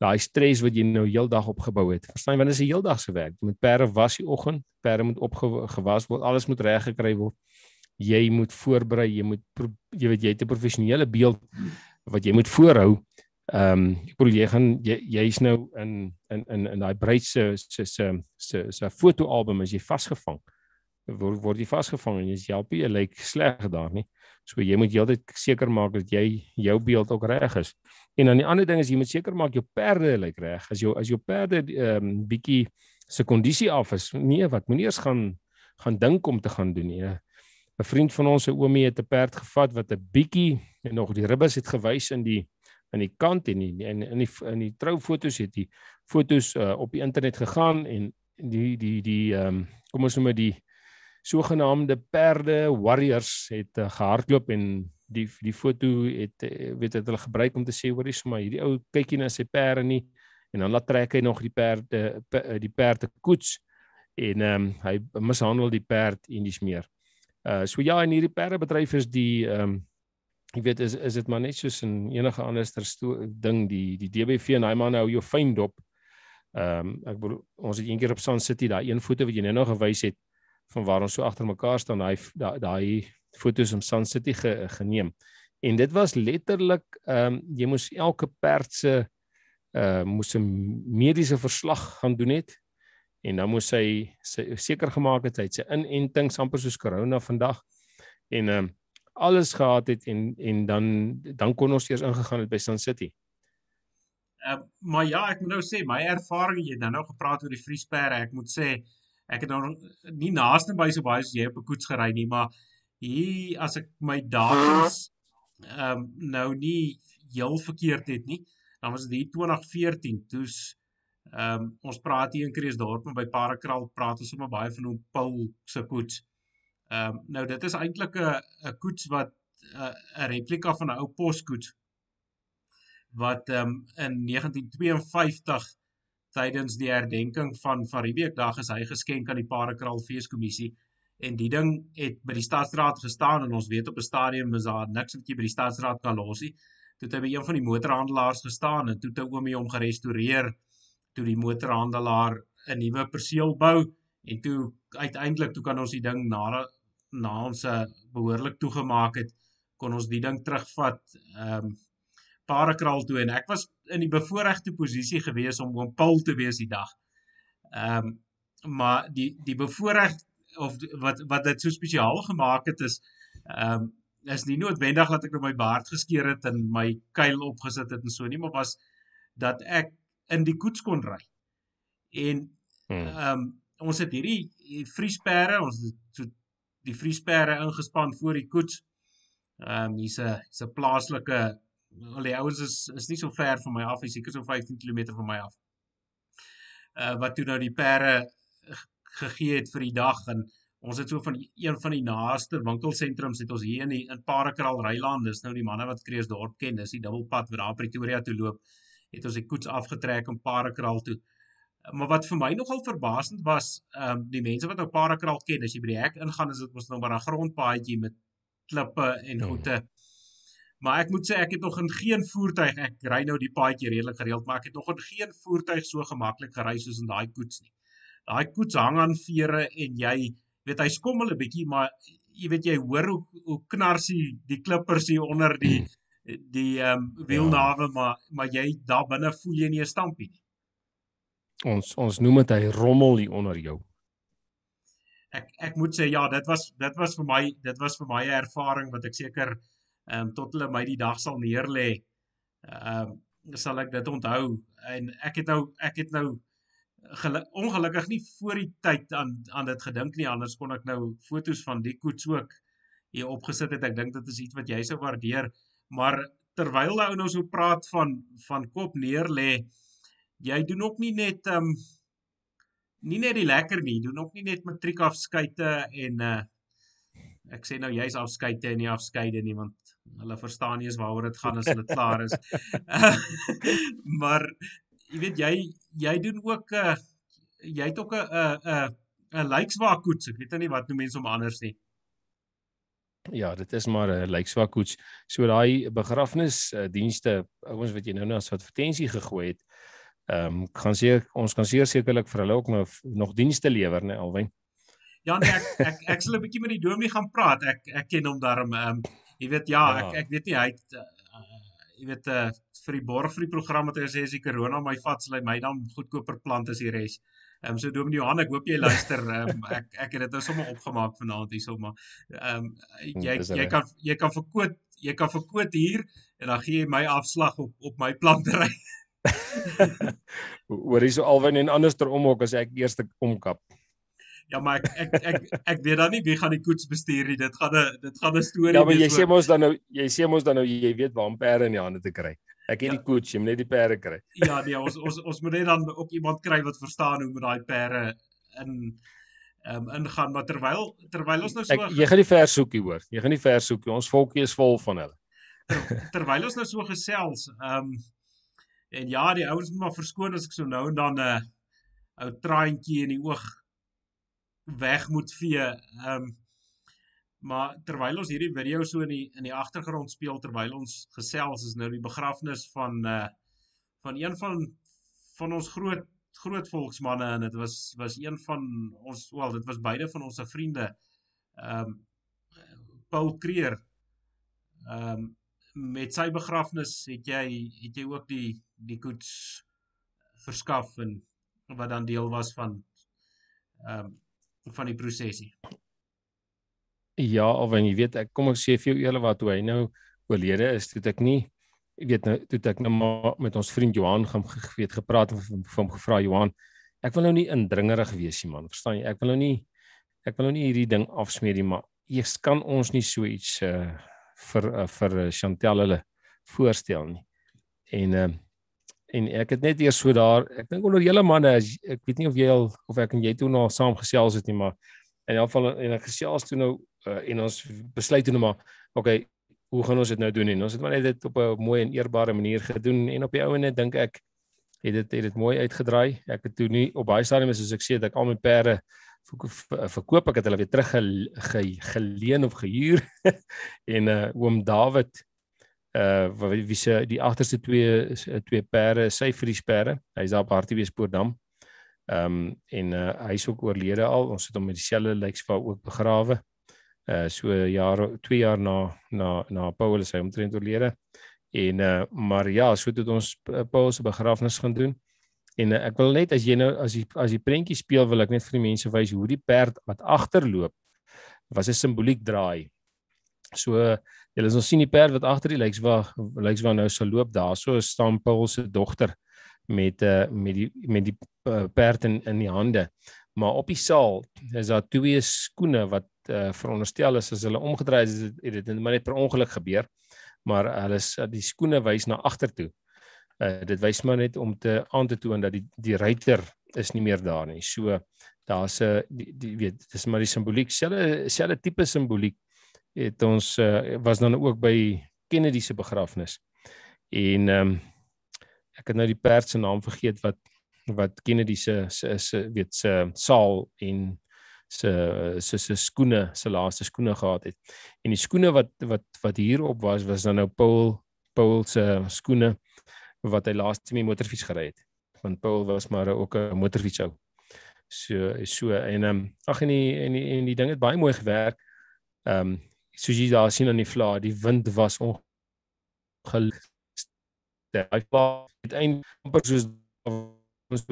daai stres wat jy nou heeldag opgebou het. Verstaan jy, want dit is 'n heeldag se werk. Jy moet perde was die oggend, perde moet opgewas word, alles moet reg gekry word. Jy moet voorberei, jy moet jy weet jy het 'n professionele beeld wat jy moet voorhou. Ehm um, ek bedoel jy gaan jy jy's nou in in in in daai bruid se se se se se fotoalbum as jy vasgevang. Word word jy vasgevang en jy's help jy lyk sleg daar nie. So jy moet heeltyd seker maak dat jy jou beeld ook reg is. En dan die ander ding is jy moet seker maak jou perde lyk reg. As jou as jou perde ehm um, bietjie se kondisie af is. Nee, wat moenie eers gaan gaan dink om te gaan doen nie. 'n Vriend van ons se oomie het 'n perd gevat wat 'n bietjie en nog die ribbes het gewys in die in die kant en die, in in die in die troufoto's het die foto's uh, op die internet gegaan en die die die ehm um, kom ons noem dit die sogenaamde perde warriors het uh, gehardloop en die die foto het uh, weet het hulle gebruik om te sê hoor hier's maar hierdie ou kykie na sy perde nie en dan laat trek hy nog die perde die perde koets en ehm um, hy mishandel die perd en dis meer. Uh so ja in hierdie perdebedryf is die ehm um, Ek weet is is dit maar net soos in enige ander ding die die DBV en daai man hou jou fyn dop. Ehm um, ek bedoel ons het eendag op Sun City daai een foto wat jy nou nog gewys het van waar ons so agter mekaar staan daai daai foto's om Sun City ge, geneem. En dit was letterlik ehm um, jy moes elke perd se uh moes 'n mediese verslag gaan doen het en dan moes hy seker gemaak het hy het sy inenting amper soos corona vandag en ehm um, alles gehad het en en dan dan kon ons eers ingegaan het by Sun City. Uh, maar ja, ek moet nou sê my ervaring jy nou nou gepraat oor die vriesperre, ek moet sê ek het nou nie naaste by so baie as jy op 'n koets gery nie, maar hier as ek my datums ehm um, nou nie heel verkeerd het nie, dan was dit hier 2014, toe's ehm um, ons praat hier in Kreeusdorp by Parakraal praat ons sommer baie van hom Paul se koets. Ehm um, nou dit is eintlik 'n 'n koets wat eh, 'n replika van 'n ou poskoets wat ehm um, in 1952 tydens die herdenking van Riebeekdag is hy geskenk aan die Parakraal Feeskommissie en die ding het by die stadsraad gestaan en ons weet op 'n stadium is daar niks wat jy by die stadsraad kan los nie. Toe het hy by een van die motorhandelaars gestaan en toe het hy oomie hom gerestoreer toe die motorhandelaar 'n nuwe perseel bou en toe uiteindelik toe kan ons die ding na na ons uh, behoorlik toegemaak het, kon ons die ding terugvat ehm um, Parakraal toe en ek was in die bevoordeelde posisie gewees om oom Paul te wees die dag. Ehm um, maar die die bevoordeel of wat wat dit so spesiaal gemaak het is ehm um, is nie noodwendig dat ek my baard geskeer het en my kuil opgesit het en so nie, maar was dat ek in die koets kon ry. En hmm. ehm um, ons het hierdie vriesperre, ons het so die vriesperre ingespan voor die koets. Ehm um, hier's 'n hier's 'n plaaslike al die ouens is is nie so ver van my af, is seker so 15 km van my af. Uh wat toe nou die perre gegee het vir die dag en ons het so van een van die naaste winkelsentrums het ons hier in die in Parakraal Ryland, dis nou die manne wat Kreeusdorp ken, dis die dubbelpad wat daar Pretoria toe loop, het ons die koets afgetrek in Parakraal toe. Maar wat vir my nogal verbasend was, ehm um, die mense wat nou Parakraal ken, as jy by die hek ingaan, is dit mos nou maar 'n grondpaadjie met klippe en ja. Maar ek moet sê ek het nog in geen voertuig, ek ry nou die paadjie redelik gereeld, maar ek het nog in geen voertuig so gemaklik gery soos in daai koets nie. Daai koets hang aan vere en jy weet hy skommel 'n bietjie, maar jy weet jy hoor hoe hoe knarsie die klippers hier onder die die ehm um, wielnawe, ja. maar maar jy daar binne voel jy nie 'n stampie nie ons ons noem dit hy rommel hier onder jou. Ek ek moet sê ja, dit was dit was vir my dit was vir my 'n ervaring wat ek seker um, tot hulle my die dag sal neerlê. Ehm um, sal ek dit onthou en ek het nou ek het nou ongelukkig nie voor die tyd aan aan dit gedink nie anders kon ek nou fotos van die koets ook hier opgesit het ek dink dit is iets wat jy sou waardeer maar terwyl jy nou so praat van van kop neer lê jy doen ook nie net ehm um, nie net die lekker nie doen ook nie net matriek afskeite en uh ek sê nou jy's afskeite en nie afskeide nie want hulle verstaan nie eens waaroor dit gaan as hulle klaar is maar jy weet jy jy doen ook 'n uh, eh, jy het ook 'n 'n 'n 'n lykswaar koets. Ek weet nou nie wat noem mense om anders nie. Ja, dit is maar 'n lykswaar koets. So daai begrafnis uh, dienste ouens wat jy nou nou as advertensie gegooi het. Ehm um, kan seker ons kan seker sekerlik vir hulle ook nog nog dienste lewer, né, Alwyn? Ja, nee, ek ek ek sal 'n bietjie met die dominee gaan praat. Ek ek ken hom daarom ehm um, jy weet ja, ja, ek ek weet nie hy het uh, jy weet uh, vir die borg vir die program wat hy sê as die corona my vat sal hy my dan goedkoper plant as die res. Ehm um, so Dominee Johan, ek hoop jy luister. Ehm um, ek ek het dit nou sommer opgemaak vanaand hierso maar ehm um, jy jy kan jy kan verkoop jy kan verkoop hier en dan gee jy my afslag op op my plantery. Hoor hierso alwen en anderster om ook as ek eers omkap. Ja maar ek ek ek, ek weet dan nie wie gaan die koets bestuur nie. Dit gaan 'n dit gaan 'n storie wees. Ja maar jy sê mos dan nou jy sê mos dan nou jy weet waar om perde in die hande te kry. Ek het ja. die koets, jy moet net die perde kry. Ja nee, ons ons ons moet net dan ook iemand kry wat verstaan hoe met daai perde in ehm um, ingaan maar terwyl terwyl ons nou so ek, jy gaan die vers soekie hoor. Jy gaan die vers soekie. Ons volkie is vol van hulle. Ter, terwyl ons nou so gesels, ehm um, en ja, die ouens moet maar verskoon as ek so nou en dan 'n uh, ou traantjie in die oog weg moet vee. Ehm um, maar terwyl ons hierdie video so in die in die agtergrond speel terwyl ons gesels is nou die begrafnis van uh van een van van ons groot groot volksmanne en dit was was een van ons wel dit was beide van ons se vriende. Ehm um, Paul Creer. Ehm um, met sy begrafnis het jy het jy ook die die koets verskaf en wat dan deel was van ehm um, van die prosesie. Ja, of en jy weet ek kom ek sê vir jou eerlik wat hoe hy nou oorlede is, toe ek nie ek weet nou toe ek nou met ons vriend Johan gaan geweet gepraat en vir hom gevra Johan, ek wil nou nie indringerig wees nie man, verstaan jy? Ek wil nou nie ek wil nou nie hierdie ding afsmeer nie, maar eers kan ons nie so iets uh vir uh, vir uh, Chantel hulle voorstel nie. En uh en ek het net eers so daar ek dink onder julle manne ek weet nie of jy al of ek en jy toe nou saam gesels het nie maar in elk geval en ek gesels toe nou uh, en ons besluit toe nou maar okay hoe gaan ons dit nou doen? En ons het maar net dit op 'n mooi en eerbare manier gedoen. En op die ou ene dink ek het dit het dit mooi uitgedraai. Ek het toe nie op baie stadiums soos ek sê dat ek al my perde verkoop ek het hulle weer terug geleen of gehuur. En uh, oom David uh wie se die agterste twee twee perde sy vir die perde hy's daar op Hartbeespoortdam. Ehm um, en uh hy's ook oorlede al. Ons het hom met dieselfde lyksva ook begrawe. Uh so jaar 2 jaar na na na Paul hy omtrent oorlede. En uh maar ja so het ons Paul se begrafnis gaan doen. En uh, ek wil net as jy nou as jy as die prentjie speel wil ek net vir die mense wys hoe die perd wat agterloop was 'n simboliek draai. So uh, Julle sal sien die perd wat agter die lyks waar lyks waar nou sal loop daar. So staan Paul se dogter met uh met die met die uh, perd in in die hande. Maar op die saal is daar twee skoene wat uh veronderstel is as hulle omgedry is het dit maar net per ongeluk gebeur. Maar hulle is die skoene wys na agter toe. Uh dit wys maar net om te aan te toon dat die die ruiter is nie meer daar nie. So daar's 'n weet dis maar die simboliek, selfe selfe tipe simboliek het ons uh, was dan ook by Kennedy se begrafnis. En ehm um, ek het nou die perd se naam vergeet wat wat Kennedy se se se weet se saal en se se se skoene, se laaste skoene gehad het. En die skoene wat wat wat hierop was was dan nou Paul Paul se skoene wat hy laaste met motorfiets gery het. Want Paul was maar ook 'n motorfietshou. So so en ehm um, ag en die en die en die ding het baie mooi gewerk. Ehm um, soos jy daar sien aan die vla, die wind was ongelukkig. Hy was uiteindelik soos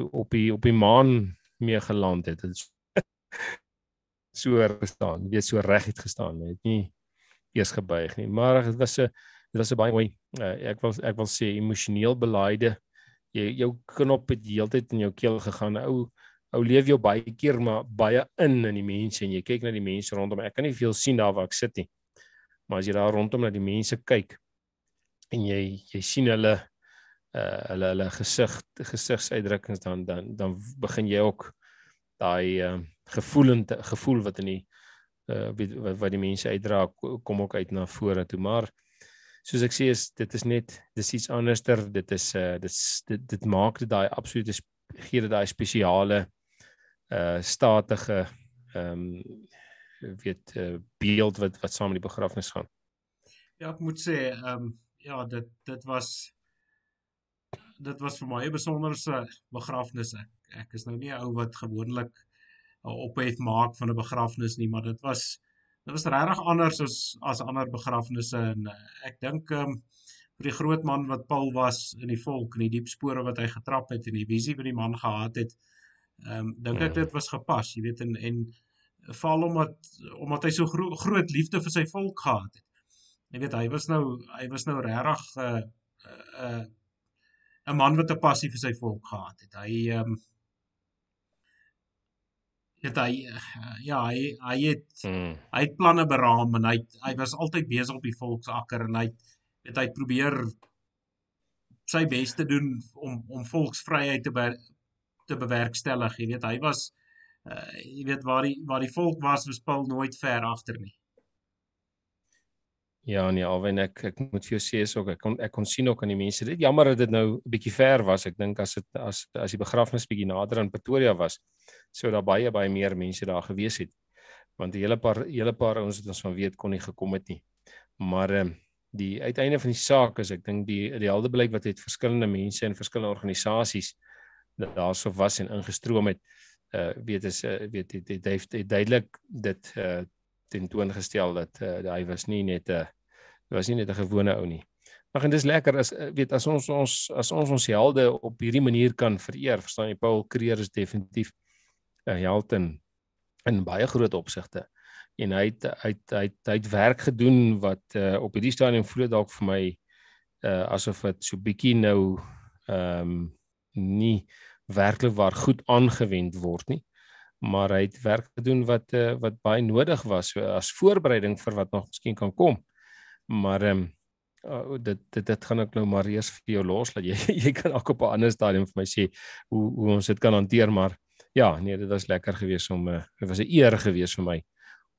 op die op die maan mee geland het. Dit so gestaan, weet so reg het gestaan, het nie eers gebuig nie. Maar dit was 'n dit was 'n baie mooi uh, ek wil ek wil sê emosioneel belaaide. Jy jou knop het heeltyd in jou keel gegaan. Ou ou leef jou baie keer maar baie in in die mense en jy kyk na die mense rondom. Ek kan nie veel sien daar waar ek sit nie. Maar as jy daar rondom na die mense kyk en jy jy sien hulle uh hulle hulle gesig gesigsuitdrukkings dan dan dan begin jy ook daai uh gevoelende gevoel wat in die uh wat, wat die mense uitdra kom ook uit na vore toe. Maar soos ek sê is dit is net dis iets anderster. Dit is uh dit dit, dit maak dit daai absolute gee dit daai spesiale uh statige ehm um, weet uh, beeld wat wat saam met die begrafnis gaan. Ja ek moet sê ehm um, ja dit dit was dit was vir my 'n besonderse begrafnis. Ek ek is nou nie 'n ou wat gewoonlik 'n ophef maak van 'n begrafnis nie, maar dit was dit was regtig anders as as ander begrafnisse en uh, ek dink ehm um, vir die groot man wat Paul was in die volk en die diep spore wat hy getrap het en die visie wat die man gehad het, ehm um, dink ek dit was gepas, jy weet en en val omdat omdat hy so gro groot liefde vir sy volk gehad het. Jy weet hy was nou hy was nou regtig 'n uh, 'n uh, 'n man wat 'n passie vir sy volk gehad het. Hy ehm um, het hy ja, hy hy het hmm. hy het planne beraam en hy hy was altyd besig op die volksakker en hy het hy probeer sy bes te doen om om volksvryheid te be, te bewerkstellig. Jy weet, hy was uh, jy weet waar die waar die volk was, was Paul nooit ver agter nie. Ja, nee, alwen ek ek moet vir jou sê is ook ek kon ek kon sien ook aan die mense. Dit jammer dat dit nou 'n bietjie ver was. Ek dink as dit as as die begrafnis bietjie nader aan Pretoria was, sou daar baie baie meer mense daar gewees het. Want die hele paar hele paar ouens wat ons van weet kon nie gekom het nie. Maar ehm die uiteinde van die saak is ek dink die die heldeblyk wat het verskillende mense en verskillende organisasies daarso was en ingestroom het uh weet is uh, weet dit het, het, het duidelik dit uh tentoongestel dat uh, hy was nie net 'n uh, was nie net 'n gewone ou nie. Maar en dis lekker as weet as ons ons as ons ons helde op hierdie manier kan vereer, verstaan jy Paul Creer is definitief 'n held in in baie groot opsigte. En hy het hy het hy het, hy het werk gedoen wat uh, op hierdie stadium voel dalk vir my uh asof dit so bietjie nou ehm um, nie werklik waar goed aangewend word nie. Maar hy het werk gedoen wat uh, wat baie nodig was so, as voorbereiding vir wat nog miskien kan kom. Maar ehm um, uh, dit dit dit gaan ek nou maar eers vir jou los dat jy jy kan ook op 'n ander stadium vir my sê hoe hoe ons dit kan hanteer maar ja, nee, dit was lekker geweest om uh, dit was 'n eer geweest vir my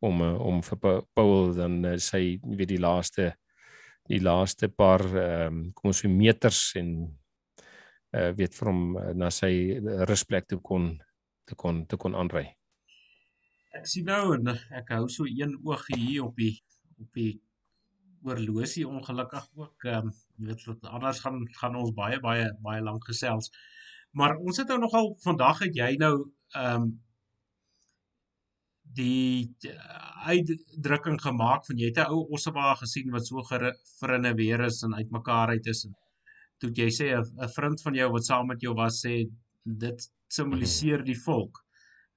om uh, om vir Paul dan uh, sy weet die laaste die laaste paar ehm um, kom ons sê meters en uh, weet vir hom uh, na sy rusplek toe kon te kon te kon aanry. Ek sien nou en ek hou so een oog hier op die op die oorlosie ongelukkig ook ehm um, weet wat anders gaan gaan ons baie baie baie lank gesels. Maar ons het nou nogal vandag het jy nou ehm um, die uitdrukking gemaak van jy het 'n ou ossewa gesien wat so gerinne weer is en uitmekaar uit is. Toe jy sê 'n vriend van jou wat saam met jou was sê dit simboliseer die volk.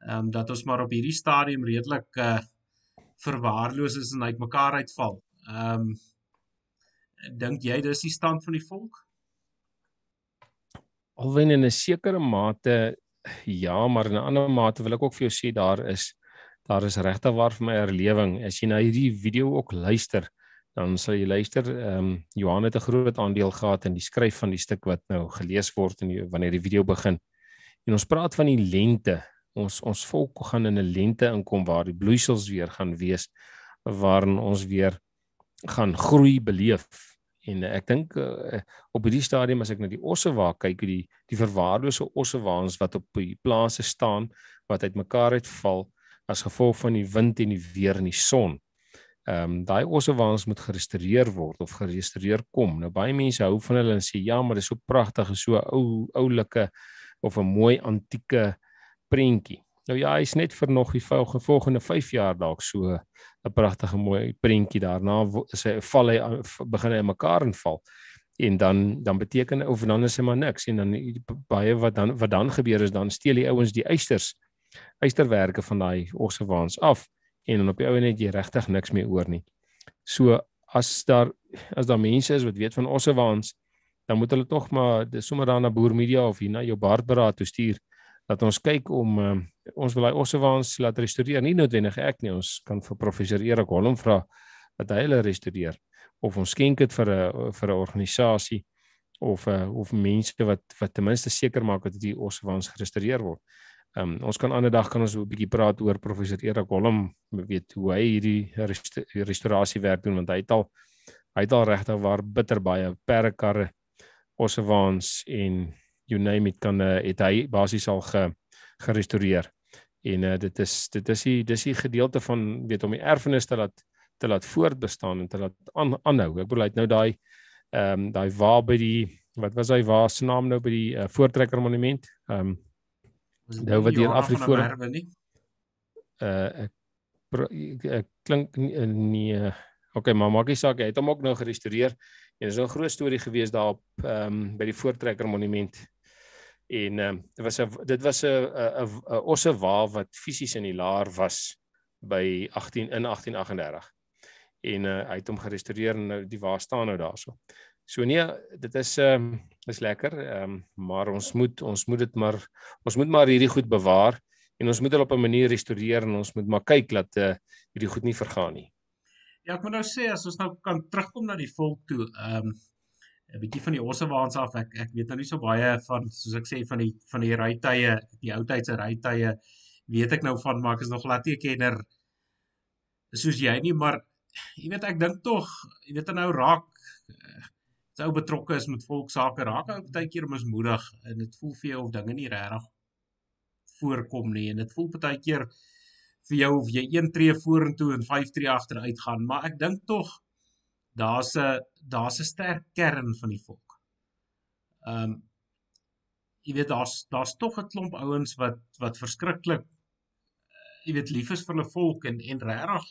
Ehm um, dat ons maar op hierdie stadium redelik uh verwaarloos is en uitmekaar uitval. Ehm um, dink jy dis die stand van die volk? alwen in 'n sekere mate ja, maar in 'n ander mate wil ek ook vir jou sê daar is daar is regtig waar vir my erlewing. As jy na hierdie video ook luister, dan sal jy luister, ehm um, Johan het 'n groot aandeel gehad in die skryf van die stuk wat nou gelees word die, wanneer die video begin. En ons praat van die lente. Ons ons volk gaan in 'n lente inkom waar die bloeisels weer gaan wees waarin ons weer gaan groei beleef En ek dink uh, op hierdie stadium as ek na die ossewa kyk, die die verwaarlose ossewaans wat op die plase staan wat uitmekaar uitval as gevolg van die wind en die weer en die son. Ehm um, daai ossewaans moet gerestoreer word of gerestoreer kom. Nou baie mense hou van hulle en sê ja, maar dit is so pragtig, so ou oulike of 'n mooi antieke prentjie. Nou ja, hy's net vir nog die volgende 5 jaar dalk so 'n pragtige mooi prentjie daarna sê val hy begin hy mekaar inval en dan dan beteken of dan is hy maar niks en dan baie wat dan wat dan gebeur is dan steel die ouens die eisters eisterwerke van daai ossewaans af en dan op die ou net jy regtig niks meer oor nie. So as daar as daar mense is wat weet van ossewaans, dan moet hulle tog maar dis sommer daar na Boer Media of hier na jou baardberaad toe stuur dat ons kyk om uh, ons wil daai ossewaans laat restoreer, nie noodwendig ek nie, ons kan vir professor Erik Holm vra dat hy hulle restoreer of ons skenk dit vir 'n vir 'n organisasie of uh, of mense wat wat ten minste seker maak dat die ossewaans gerestoreer word. Ehm um, ons kan ander dag kan ons 'n bietjie praat oor professor Erik Holm, weet hoe hy hierdie restaurasie werk doen want hy het al hy het al regtig waar bitter baie perdekarre ossewaans en you name it kan uh, het hy basies al ge, gerestoreer. En uh, dit is dit is die dis die gedeelte van weet om die erfenis te laat te laat voortbestaan en te laat aan, aanhou. Ek bedoel hy het nou daai ehm um, daai waar by die wat was hy waar se naam nou by die uh, voortrekker monument? Ehm um, nou wat hier Afrika uh ek, ek klink nie, nie okay, maar maak nie saak, hy het hom ook nou gerestoreer. En dis 'n groot storie gewees daar op ehm um, by die voortrekker monument. En ehm um, dit was 'n dit was 'n 'n 'n osse wa wat fisies in die laar was by 18 in 1838 en uh, hy het hom gerestoreer en nou die waar staan nou daarso. So nee, dit is ehm um, is lekker, ehm um, maar ons moet ons moet dit maar ons moet maar hierdie goed bewaar en ons moet dit op 'n manier restoreer en ons moet maar kyk dat uh, hierdie goed nie vergaan nie. Ja, ek moet nou sê as ons nou kan terugkom na die volk toe, ehm um, 'n bietjie van die ossewaans af. Ek ek weet nou nie so baie van soos ek sê van die van die rytye, die ou tydse rytye weet ek nou van maar ek is nog glad nie 'n kenner soos jy nie, maar jy weet ek dink tog, jy weet nou raak sou eh, betrokke is met volksake raak ou baie keer mismoedig en dit voel vir jou of dinge nie regtig voorkom nie en dit voel baie keer vir jou of jy een tree vorentoe en vyf tree agteruit gaan maar ek dink tog daar's 'n daar's 'n sterk kern van die volk. Ehm um, jy weet daar's daar's tog 'n klomp ouens wat wat verskriklik jy weet lief is vir hulle volk en en regtig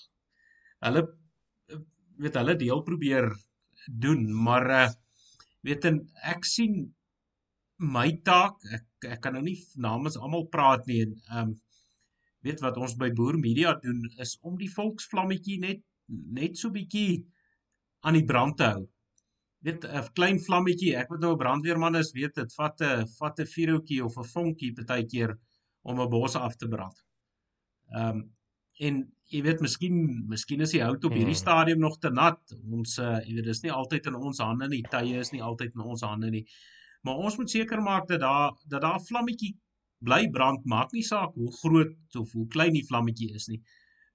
hulle weet hulle deel probeer doen, maar uh weet en ek sien my taak, ek ek kan nou nie namens almal praat nie en um weet wat ons by Boer Media doen is om die volksvlammetjie net net so bietjie aan die brand te hou. Weet 'n klein vlammetjie, ek wat nou 'n brandweerman is, weet dit vat 'n vat 'n vuurhoutjie of 'n vonkie partykeer om 'n bos af te brand. Um en jy weet miskien miskien is die hout op hierdie hmm. stadium nog te nat. Ons uh, jy weet dis nie altyd in ons hande nie. Tye is nie altyd in ons hande nie. Maar ons moet seker maak dat daar dat daar 'n vlammetjie bly brand, maak nie saak hoe groot of hoe klein die vlammetjie is nie.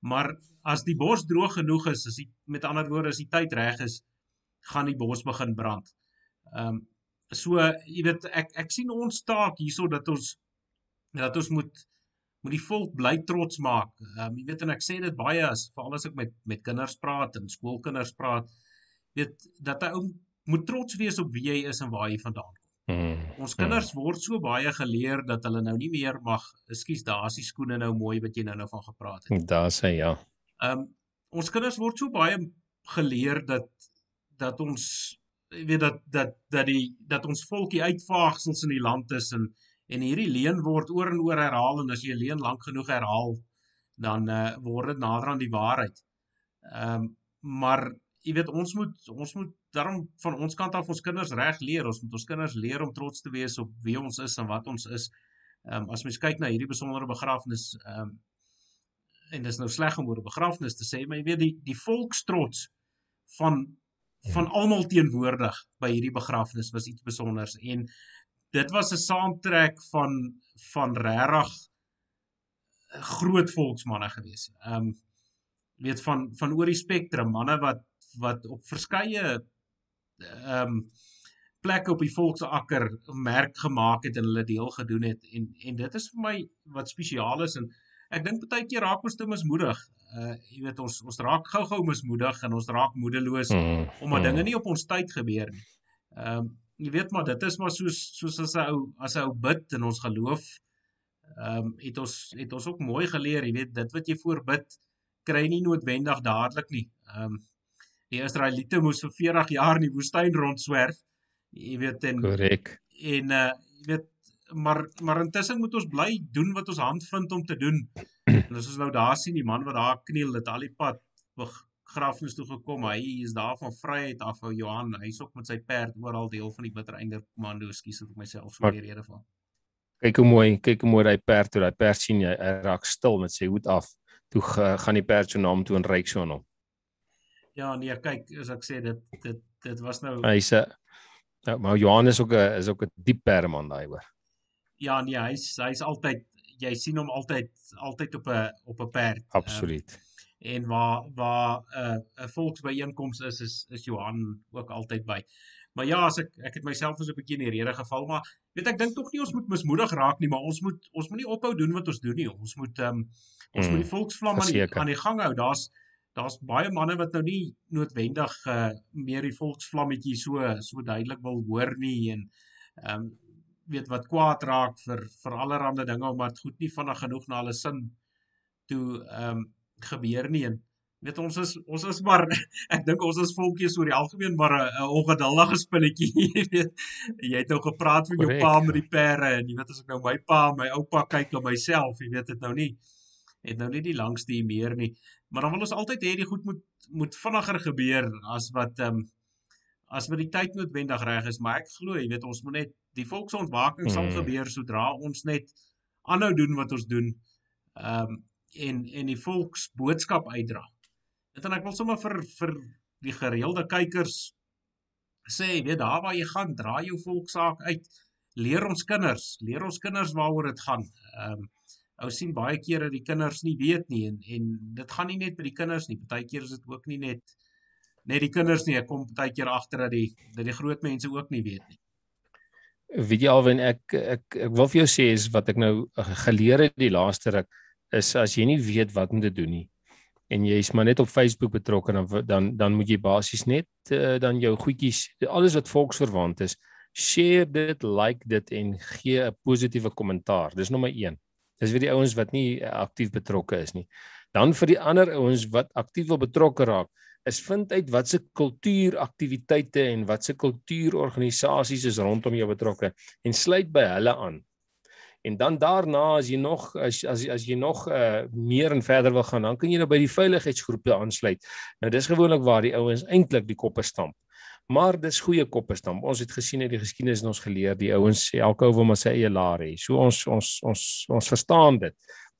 Maar as die bos droog genoeg is, as die met ander woorde as die tyd reg is, gaan die bos begin brand. Ehm um, so jy weet ek ek sien ons taak hierso dat ons dat ons moet moet die volk bly trots maak. Ehm um, jy weet en ek sê dit baie as veral as ek met met kinders praat en skoolkinders praat, weet dat hy moet trots wees op wie jy is en waar jy vandaan kom. Mm, ons kinders mm. word so baie geleer dat hulle nou nie meer mag, ekskuus, daar's die skoene nou mooi wat jy nou nou van gepraat het. Daar sê ja. Ehm um, ons kinders word so baie geleer dat dat ons weet dat dat dat die dat ons volkie uitvaagsels in die land is en En hierdie leen word oor en oor herhaal en as jy 'n leen lank genoeg herhaal, dan uh, word dit nader aan die waarheid. Ehm um, maar jy weet ons moet ons moet daarom van ons kant af ons kinders reg leer. Ons moet ons kinders leer om trots te wees op wie ons is en wat ons is. Ehm um, as mens kyk na hierdie besondere begrafnis ehm um, en dit is nou sleg om oor 'n begrafnis te sê, maar jy weet die die volkstrots van van ja. almal teenwoordig by hierdie begrafnis was iets spesiaals en dit was 'n saamtrek van van regtig groot volksmanne gewees. Ehm um, weet van van oor die spektrum manne wat wat op verskeie ehm um, plekke op die volksakker merk gemaak het en hulle deel gedoen het en en dit is vir my wat spesiaal is en ek dink baie keer raak ons te mismoedig. Uh jy weet ons ons raak gou-gou mismoedig en ons raak moedeloos mm, omdat mm. dinge nie op ons tyd gebeur nie. Ehm um, jy weet maar dit is maar soos soos as 'n ou as 'n ou bid in ons geloof. Ehm um, het ons het ons ook mooi geleer, jy weet dit wat jy voorbid kry nie noodwendig dadelik nie. Ehm um, die Israeliete moes vir 40 jaar in die woestyn rondswerf. Jy weet en korrek. En uh jy weet maar maar intussen moet ons bly doen wat ons hand vind om te doen. En as ons nou daar sien die man wat daar kniel dit al die pad begrafnis toe gekom. Hy is daar van vryheid af ou Johan. Hy's ook met sy perd oral deel van die Bittereinder Kommando, skus ek myself so weer rede van. Kyk hoe mooi, kyk hoe mooi hy perd toe. Hy perd sien jy, raak stil met sy hoed af. Toe gaan die perd so na hom toe en ryk so aan hom. Ja, nee, kyk, as ek sê dit dit dit was nou Hy's 'n nou, maar Johan is ook 'n is ook 'n diep perman daai hoor. Ja, nee, hy's hy's altyd jy sien hom altyd altyd op 'n op 'n perd. Absoluut. Um, en waar waar 'n uh, 'n volksbyeenkoms is is is Johan ook altyd by. Maar ja, as ek ek het myself so 'n bietjie in die rede geval, maar weet ek dink tog nie ons moet mismoedig raak nie, maar ons moet ons moet nie ophou doen wat ons doen nie. Ons moet ehm um, ons mm, moet die volksvlam aan die aan die gang hou. Daar's daar's baie manne wat nou nie noodwendig uh, meer die volksvlammetjie so so duidelik wil hoor nie en ehm um, weet wat kwaad raak vir vir allerlei dinge omdat goed nie vinnig genoeg na hulle sin toe ehm um, gebeur nie en weet ons is ons is maar ek dink ons is volkies oor die algemeen maar 'n ongeduldige spulletjie jy weet. Jy het nou gepraat van jou pa met die pere en jy weet as ek nou my pa my oupa kyk na myself jy weet dit nou nie het nou nie die langste hier meer nie. Maar dan wil ons altyd hê die goed moet moet vinniger gebeur as wat ehm um, as wat die tyd noodwendig reg is. Maar ek glo jy weet ons moet net die volksontwaking hmm. sal gebeur sodra ons net aanhou doen wat ons doen. Ehm um, en en die volksboodskap uitdra. Dit en ek wil sommer vir vir die gereelde kykers sê, weet daar waar jy gaan, dra jou volksaak uit. Leer ons kinders, leer ons kinders waaroor dit gaan. Ehm um, ou sien baie kere die kinders nie weet nie en en dit gaan nie net by die kinders nie. Partykeer is dit ook nie net net die kinders nie. Ek kom partykeer agter dat die dat die groot mense ook nie weet nie. Weet jy alwen ek ek ek wil vir jou sê is wat ek nou geleer het die laaste ruk is as jy nie weet wat om te doen nie en jy's maar net op Facebook betrokke dan dan dan moet jy basies net uh, dan jou goedjies alles wat volksverwant is share dit like dit en gee 'n positiewe kommentaar. Dis nommer 1 dis vir die ouens wat nie uh, aktief betrokke is nie. Dan vir die ander ouens wat aktief wil betrokke raak is vind uit wat se kultuuraktiwiteite en wat se kultuurorganisasies is rondom jou betrokke en sluit by hulle aan En dan daarna as jy nog as as as jy nog uh meer en verder wil gaan, dan kan jy nou by die veiligheidsgroepe aansluit. Nou dis gewoonlik waar die ouens eintlik die koppe stamp. Maar dis goeie koppe stamp. Ons het gesien uit die geskiedenis en ons geleer die ouens sê elke ou wil maar sy eie laar hê. So ons ons ons ons verstaan dit.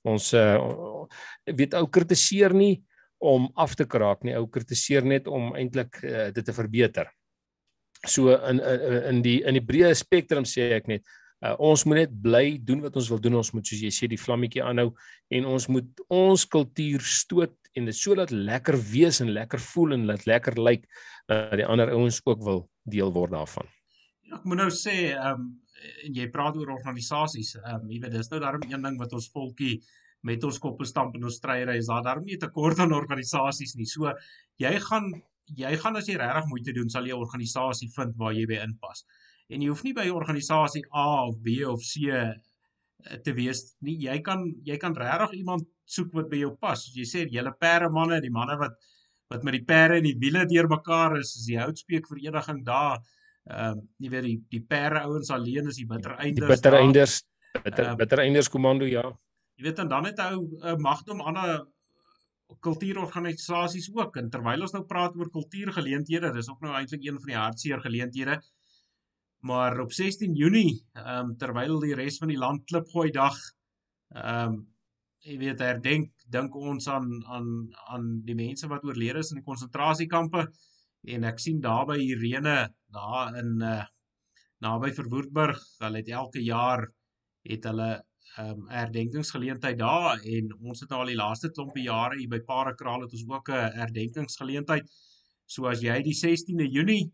Ons uh weet ou kritiseer nie om af te kraak nie. Ou kritiseer net om eintlik uh, dit te verbeter. So in in die in die breë spektrum sê ek net Uh, ons moet net bly doen wat ons wil doen. Ons moet soos jy sê die vlammetjie aanhou en ons moet ons kultuur stoot en dit sodat lekker wees en lekker voel en laat lekker lyk dat die ander ouens ook wil deel word daarvan. Ja, ek moet nou sê, ehm um, en jy praat oor organisasies. Ehm um, jy weet dis nou daarom een ding wat ons volkie met ons koppe stamp in ons stryery is daar daarom nie 'n tekort aan organisasies nie. So jy gaan jy gaan as jy regtig moeite doen, sal jy 'n organisasie vind waar jy by inpas en jy hoef nie by organisasie A of B of C eh, te wees nie. Jy kan jy kan regtig iemand soek wat by jou pas. Soos jy sê, julle perde manne, die manne wat wat met die perde en die wiele deurmekaar is, is die houtspeek vereniging daar. Ehm uh, jy weet die die perde ouens alleen is die bittereinders. Die bittereinders bitter uh, bittereinders komando ja. Jy weet en dan het hy 'n magdom ander kultuurorganisasies ook en terwyl ons nou praat oor kultuurgeleenthede, dis ook nou eintlik een van die hartseer geleenthede. Maar op 16 Junie, ehm um, terwyl die res van die land klipgooi dag ehm um, jy weet herdenk dink ons aan aan aan die mense wat oorlede is in die konsentrasiekampe en ek sien daar by Irene daar in uh naby Verwoerdburg, hulle het elke jaar het hulle ehm um, herdenkingsgeleentheid daar en ons het al die laaste klompie jare hier by Parakraal het ons ook 'n herdenkingsgeleentheid. So as jy die 16de Junie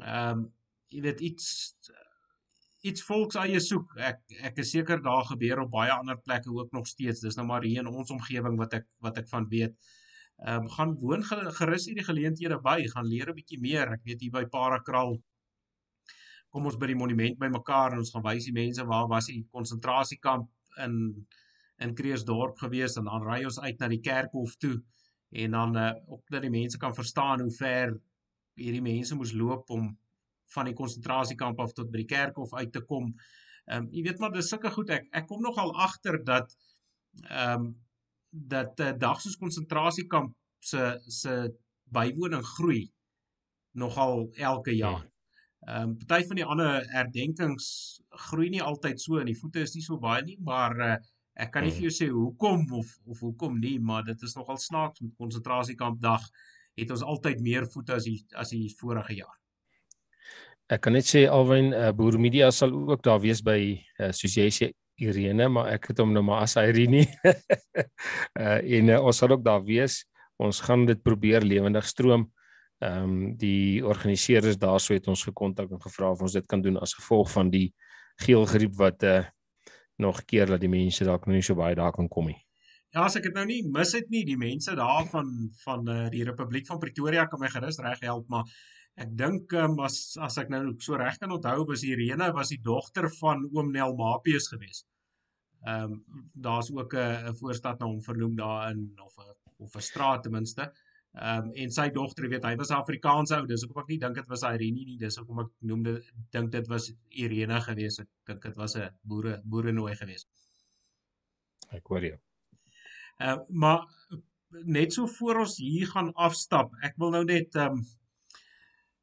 ehm um, jy weet iets iets volks eie soek. Ek ek is seker daar gebeur op baie ander plekke ook nog steeds. Dis nou maar hier in ons omgewing wat ek wat ek van weet. Ehm um, gaan woon gerus hierdie geleenthede by, gaan leer 'n bietjie meer. Ek weet hier by Parakraal kom ons by die monument by mekaar en ons gaan wys die mense waar was die konsentrasiekamp in in Kreersdorp gewees en dan ry ons uit na die kerkhof toe en dan uh, ook dat die mense kan verstaan hoe ver hierdie mense moes loop om van die konsentrasiekamp af tot by die kerkhof uit te kom. Ehm um, jy weet maar dis sulke goed ek ek kom nogal agter dat ehm um, dat 'n uh, dag soos konsentrasiekamp se se bywoning groei nogal elke Ja. jaar. Ehm um, party van die ander herdenkings groei nie altyd so en die voete is nie so baie nie, maar uh, ek kan nie Mm. vir jou sê hoekom of of hoekom nie, maar dit is nogal snaaks met konsentrasiekampdag het ons altyd meer voete as die as die vorige jaar. Ek kan net sê Alwyn uh, Boer Media sal ook daar wees by uh, soos jy sê Irene, maar ek het hom nou maar as Irene. uh, en uh, ons sal ook daar wees. Ons gaan dit probeer lewendig stroom. Ehm um, die organiseerders daarso het ons gekontak en gevra of ons dit kan doen as gevolg van die geelgriep wat uh nog keer dat die mense dalk nog nie so baie daar kan kom nie. Ja, as ek dit nou nie mis het nie, die mense daar van van uh, die Republiek van Pretoria kan my gerus reg help, maar ek dink um, as as ek nou so reg kan onthou, was Irene was die dogter van oom Nel Mapius gewees. Ehm um, daar's ook 'n 'n voorstad na hom vernoem daarin of 'n of 'n straat ten minste. Ehm um, en sy dogter, weet, hy was Afrikaans ou, dis hoekom ek nie dink dit was Irene nie, dis hoekom ek noem dit dink dit was Irene gewees. Ek dink dit was 'n boere boerenooi gewees. Ek hoor jou. Uh maar net so voor ons hier gaan afstap, ek wil nou net ehm um,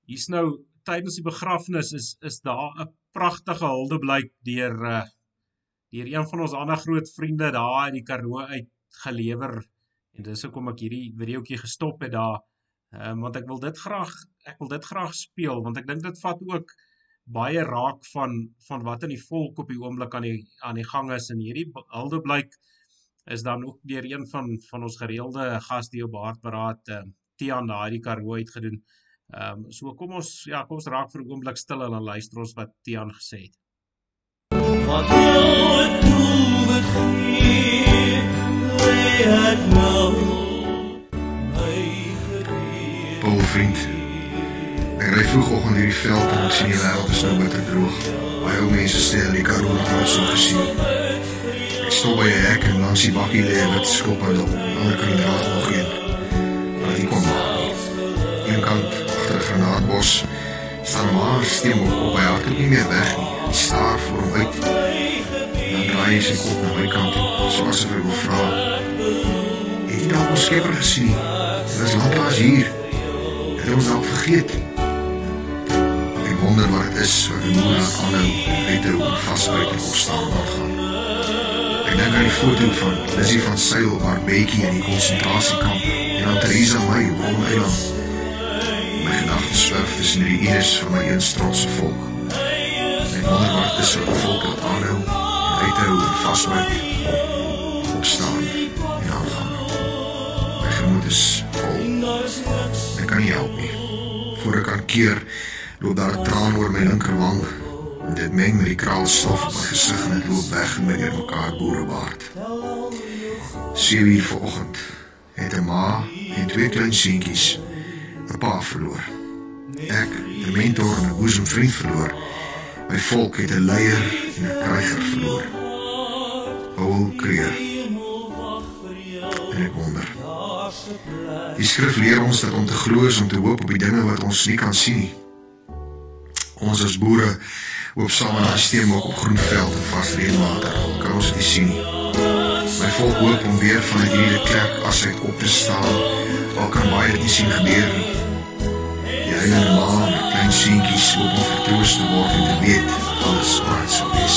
hier's nou tydens die begrafnis is is daar 'n pragtige huldeblyk deur uh deur een van ons ander groot vriende daar uit die Karoo uit gelewer en dis hoekom ek hierdie videoetjie gestop het daar. Ehm um, want ek wil dit graag ek wil dit graag speel want ek dink dit vat ook baie raak van van wat in die volk op die oomblik aan die aan die gang is en hierdie huldeblyk is dan ook deur een van van ons gereelde gaste op Hartberaad ehm uh, Tian daai die Karoo het gedoen. Ehm um, so kom ons ja, kom ons raak vir 'n oomblik stil en dan luister ons wat Tian gesê het. Wat wil ek toe begin? Lê het nou my gebeur. Paul vriend. Ek ry vroegoggend hierdie veld en sien die wêreld is nou bitter droog. Baie ou mense stel die Karoo nog nooit so gesien. Ek stop by 'n hek en langs die bakkie lê 'n wit skop en op. Die ander kant draag nog een. Maar dit kom staan maar stem op, op hy hardloop nie meer weg nie. Hy staar voor hom uit. Dan draai hy sy kop na my kant toe, soos hy wil vra. Het jy dalk ons skepper gesien? Dit is lanklaas hier. Het hy ons dalk vergeet? Ek wonder wat dit is wat die moeder aanhou uit hou en vasbyt en opstaan aangaan. Ek dink aan die foto van Lizzie van Sail waar Becky in die konsentrasiekamp en aan Theresa May op hom eiland. Gedagtes swerf tussen die eers van my eens trotse volk. Ek wonder wat dit is wat volk wat aanhou en uithou en vasbyt, opstaan en aangaan. My gemoed is vol. Ek kan nie help nie. Voor ek kan keer, loop daar traan oor my linkerwang. En dit meng met die kraalstof op my gesig en dit loop weg in my deurmekaar boerebaard. 7 uur vanoggend het 'n ma en twee klein seentjies 'n pa verloor. Ek, 'n mentor en 'n boesemvriend verloor. My volk het 'n leier en 'n kryger verloor. Paul Creer. En ek wonder. Die skrif leer ons dat om te glo is om te hoop op die dinge wat ons nie kan sien nie. Ons as boere hoop saam in 'n stelsel op groenveld en vars reënwater. Kan ons dit sien nie. My volk hoop om weer van hierdie kerk as uit op te staan. Al kan baie dit nie sien gebeur. Die heilige ma met klein seentjies hoop om vertroos te word en te weet alles waar sou wees.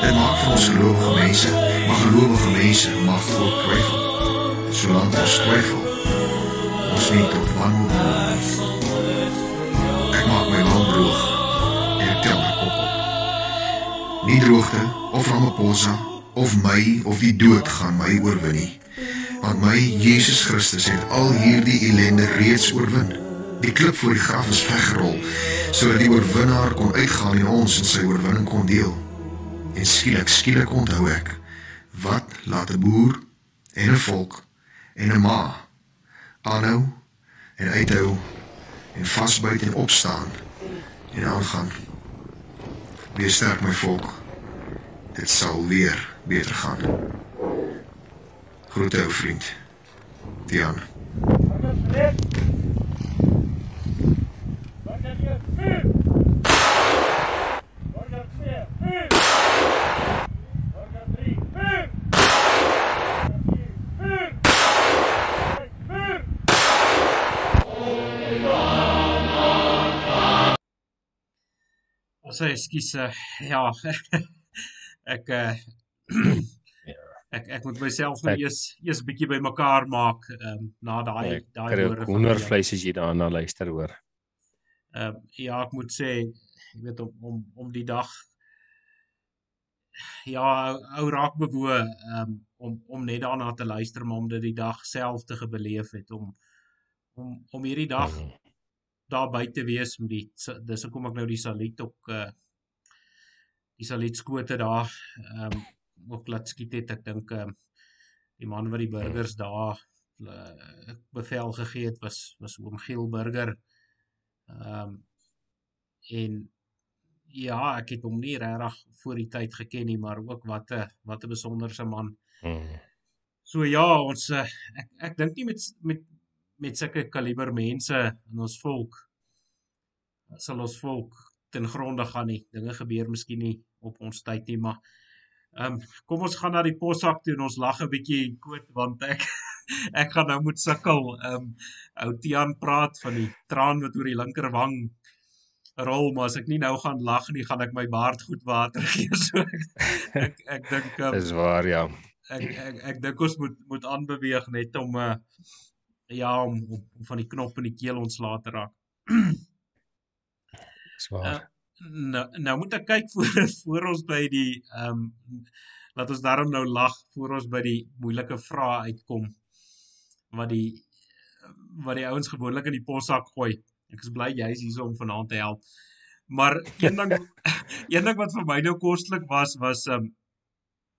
Dit maak vir ons gelowige mense, maar gelowige mense mag ook twyfel. Solank ons twyfel, ons nie tot wanhoop kom. Ek maak my hand droog en ek tel my kop op. Nie droogte of Ramaphosa of my of die dood gaan my oorwin nie. Want my Jesus Christus het al hierdie ellende reeds oorwin. Die klip voor die graf is weggerol sodat die oorwinnaar kon uitgaan en ons in sy oorwinning kon deel. En skielik, skielik onthou ek wat laat 'n boer en 'n volk en 'n ma aanhou en uithou en vasbyt en opstaan en aangaan. Wees sterk my volk. Dit sal weer Beter gaan. Groete ou vriend. Dian. Sorry, ekskuus. Eh, ja. ek uh, ek ek moet myself nou Ek- eers eers bietjie bymekaar maak ehm um, na daai Ek daai woorde van hoendervleis as jy daarna luister hoor. Ehm ja, ek moet sê, jy weet om om om die dag ja, ou, raak bewoe um, om om net daarna te luister maar om dit die dag self te gebeleef het om om om hierdie dag Mhm. daar by te wees met die dis hoekom ek nou die saluut ook uh die saluutskote daar ehm um, ook laat skiet het ek dink ehm um, die man wat die burgers daar uh, bevel gegee het was was oom Giel Burger. Ehm um, en ja, ek het hom nie regtig voor die tyd geken nie, maar ook wat 'n wat 'n besonderse man. Mhm. So ja, ons eh, ek ek dink nie met met met sulke kaliber mense in ons volk sal ons volk ten gronde gaan nie. Dinge gebeur miskien nie op ons tyd nie, maar ehm um, kom ons gaan na die possak toe en ons lag 'n bietjie koot want ek ek gaan nou moet sukkel. Ehm um, ou Tian praat van die traan wat oor die linkerwang rol, maar as ek nie nou gaan lag nie, gaan ek my baard goed water gee. So ek ek, ek dink um, Dis waar ja. ek ek ek dink ons moet moet aanbeweeg net om uh ja om, om, om van die knop in die keel ontslae te raak. Dis waar. Nou nou moet ek kyk voor voor ons by die ehm um, laat ons daarom nou lag voor ons by die moeilike vrae uitkom wat die wat die ouens gewoonlik in die possak gooi. Ek is bly jy's hier om vanaand te help. Maar een ding een ding wat vir my nou kostelik was was ehm um,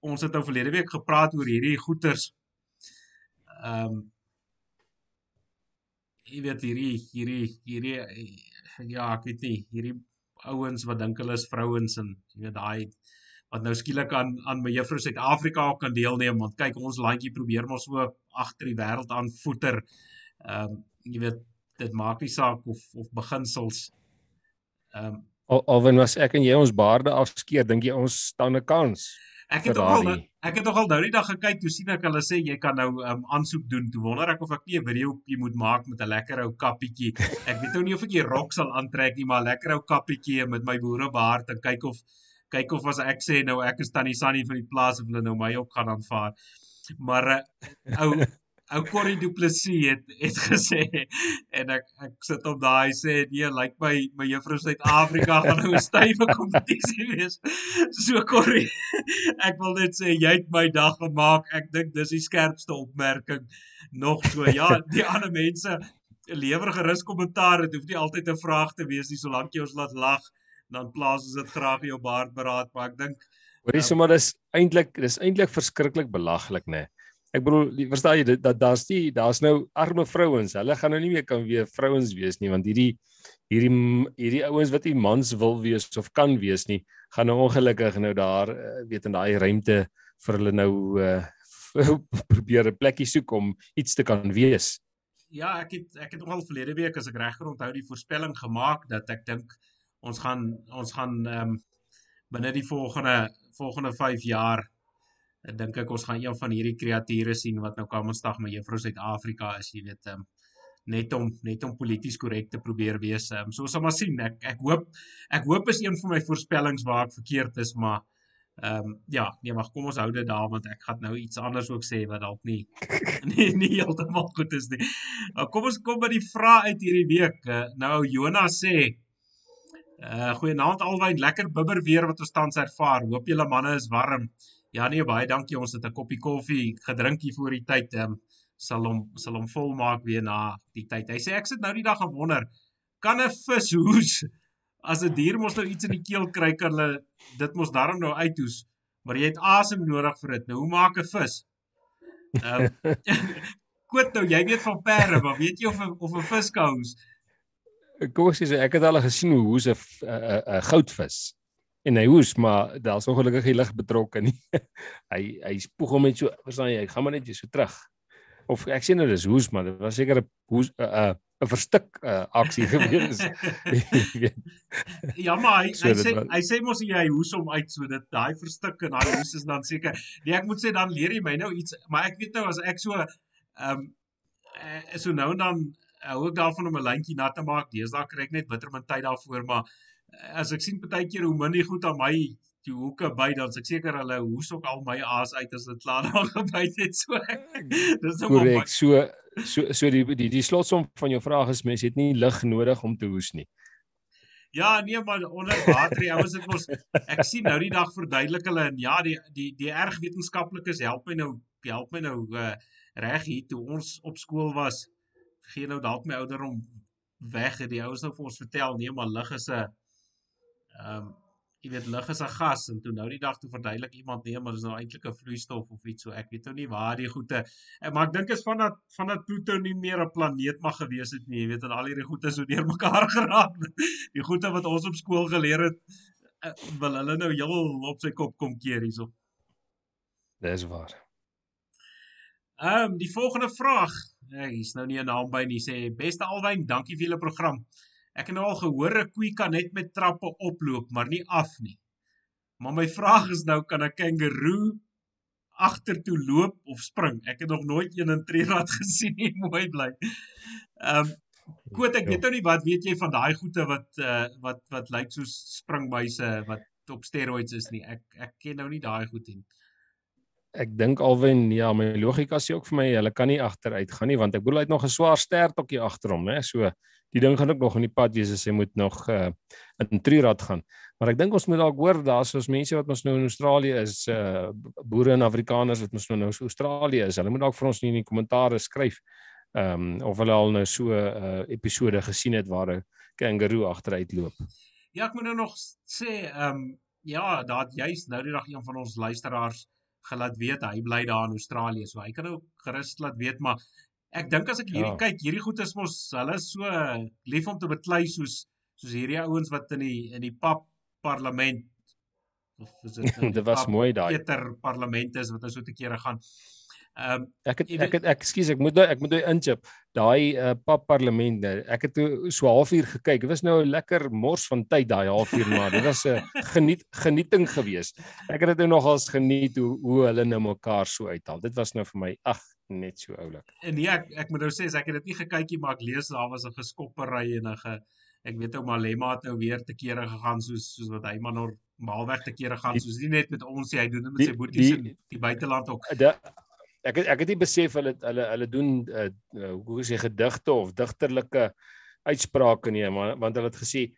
ons het nou verlede week gepraat oor hierdie goeters. Ehm um, jy weet hierdie hierdie hierdie ja, ek weet nie, hierdie ouens wat dink hulle is vrouens en jy weet daai wat nou skielik aan aan my juffrou Suid-Afrika kan deelneem want kyk ons landjie probeer maar so agter die wêreld aan voeter. Ehm um, jy weet dit maak nie saak of of beginsels. Ehm um, Al alwen was ek en jy ons baarde afskeer, dink jy ons staan 'n kans? Ek het nog al ek het nog al nou die dag gekyk toe sien ek hulle sê jy kan nou um, aansoek doen. Toe wonder ek of ek nie 'n videoetjie moet maak met 'n lekker ou kappietjie. Ek weet nou nie of ek die rok sal aantrek nie, maar 'n lekker ou kappietjie met my boerebaard en kyk of kyk of as ek sê nou ek is tannie Sunny van die plaas of hulle nou my ook gaan aanvaar. Maar uh, ou ou Corrie Du Plessis het het gesê en ek ek sit op daai sê nee, lyk my my juffrou Suid-Afrika gaan nou 'n stywe kompetisie wees. So Corrie, ek wil net sê jy het my dag gemaak. Ek dink dis die skerpste opmerking nog so. Ja, die ander mense lewer gerus kommentaar. Dit hoef nie altyd 'n vraag te wees nie, solank jy ons laat lag, dan plaas ons dit graag in jou baard beraad, maar ek dink Hoorie Ja. sommer dis eintlik dis eintlik verskriklik belaglik nê. Ek bedoel, die- verstaan jy dit dat daar's nie daar's nou arme vrouens. Hulle gaan nou nie meer kan weer vrouens wees nie want hierdie hierdie hierdie ouens wat nie mans wil wees of kan wees nie, gaan nou ongelukkig nou daar eh, weet in daai ruimte vir hulle nou uh probeer 'n plekkie soek om iets te kan wees. Ja, ek het ek het nogal verlede week as ek reg onthou die voorspelling gemaak dat ek dink ons gaan ons gaan um, binne die volgende volgende 5 jaar ek dink ek ons gaan een van hierdie kreature sien wat nou Kamersdag met Juffrou Suid-Afrika is, jy weet, ehm um, net om net om polities korrek te probeer wees. Um, so ons sal maar sien. Ek ek hoop ek hoop is een van my voorspellings waar ek verkeerd is, maar ehm um, ja, nee, maar kom ons hou dit daar want ek gaan nou iets anders ook sê wat dalk nie nie nie heeltemal goed is nie. Nou kom ons kom by die vraag uit hierdie week. Uh, nou Jonas sê Uh goeienaand albei, lekker bibber weer wat ons tans ervaar. Hoop julle manne is warm. Ja nee, baie dankie. Ons het 'n koppie koffie gedrink hier voor die tyd. Ehm um, sal hom sal hom volmaak weer na die tyd. Hy sê ek sit nou die dag en wonder, kan 'n vis hoes as 'n dier mos nou iets in die keel kry kan hulle dit mos darm nou uithoes. Maar jy het asem nodig vir dit. Nou hoe maak 'n vis? Ehm um, Koot nou, jy weet van perde, maar weet jy of of 'n vis kan hoes? Kom ek sê ek het al gesien hoe hoes 'n- 'n goudvis en hy hoes maar daar's ongelukkig nie lig betrokke nie. hy hy spoeg hom net so, verstaan jy, hy gaan maar net so terug. Of ek sê nou dis hoes maar dit was seker 'n hoes 'n 'n 'n verstik uh, aksie gewees. Ja, maar hy So hy sê hy sê mos jy hoes hom uit so dit daai verstik en daai hoes is dan seker. Nee, ek moet sê dan leer jy my nou iets, maar ek weet nou as ek so ehm um, so nou en dan hou ek daarvan om 'n lyntjie nat te maak. Deesdae kry ek net bittermin tyd daarvoor, maar as ek sien partykeer hoe min die goed aan my die hoeke by dan ek seker hulle hoes ook al my aas uit as dit klaar daar gebyt het so. ek- Dis nou Korrek. So so so die die die slotsom van jou vraag is mense het nie lig nodig om te hoes nie. Ja, nee maar onder water die ouens het mos ek sien nou die dag verduidelik hulle en ja, die die die erg wetenskaplikes help my nou help my nou uh, reg hier toe ons op skool was. Gee nou dalk my ouderdom weg het die ouens nou vir ons vertel nee maar lig is 'n ehm um, jy weet lig is 'n gas en toe nou die dag toe verduidelik iemand nee maar dis nou eintlik 'n vloeistof of iets so ek weet nou nie waar die goeie eh, maar ek dink is van dat van dat Pluto nie meer 'n planeet mag gewees het nie jy weet en al hierdie goeie so deurmekaar geraak die goeie wat ons op skool geleer het eh, wil hulle nou heel op sy kop kom keer hierso. Dis waar. Ehm um, die volgende vraag. Ja, hier's nou nie 'n naam by nie. Sê beste Alwyn, dankie vir julle program. Ek het nou al gehoor 'n koei kan net met trappe oploop, maar nie af nie. Maar my vraag is nou kan 'n kangaroo agtertoe loop of spring? Ek het nog nooit een in Trierad gesien nie, mooi bly. Ehm um, Koot, ek weet nou nie wat weet jy van daai goeie wat uh, wat wat lyk soos springbuise wat op steroids is nie. Ek ek ken nou nie daai goed nie. Ek dink alwen ja, my logika sê ook vir my hulle kan nie agteruit gaan nie want ek bedoel hy het nog 'n swaar stertokkie agter hom, né? So die ding gaan ook nog in die pad wees as hy moet nog uh, in Trierad gaan. Maar ek dink ons moet dalk hoor daar's ons mense wat ons nou in Australië is, uh boere en Afrikaners wat ons nou nou in Australië is. Hulle moet dalk vir ons nie in die kommentare skryf ehm um, of hulle al nou so 'n uh, episode gesien het waar 'n kangaroo agteruit loop. Ja, ek moet nou nog sê, ehm um, ja, daar het juis nou die dag een van ons luisteraars gelaat weet hy bly daar in Australië. So hy kan ook gerus laat weet, maar ek dink as ek hierdie Ja. kyk, hierdie goed is mos hulle is so lief om te beklei soos soos hierdie ouens wat in die in die pap parlement of is dit die Dit was pap mooi daai. Peter parlement is wat nou so te kere gaan. Ehm um, Ek het ek het ek ekskuus ek moet nou ek moet nou inchip. Daai uh, pap parlement nou, ek het toe so halfuur gekyk. Dit was nou 'n lekker mors van tyd daai halfuur maar dit was 'n geniet genieting geweest. Ek het dit nou nogals geniet hoe hoe hulle nou mekaar so uithaal. Dit was nou vir my ag net so oulik. En nee, ek ek moet nou sê ek het dit nie gekyk nie, maar ek lees daar was 'n geskoppery en 'n ge ek weet ou Malema het nou weer te kere gegaan soos soos wat hy maar normaalweg te kere gaan soos nie net met ons nie, hy doen dit met die- sy boeties in die buiteland ook. Da, ek het, ek het nie besef hulle hulle hulle doen uh, uh, hoe sê gedigte of digterlike uitsprake nie maar want hulle het gesê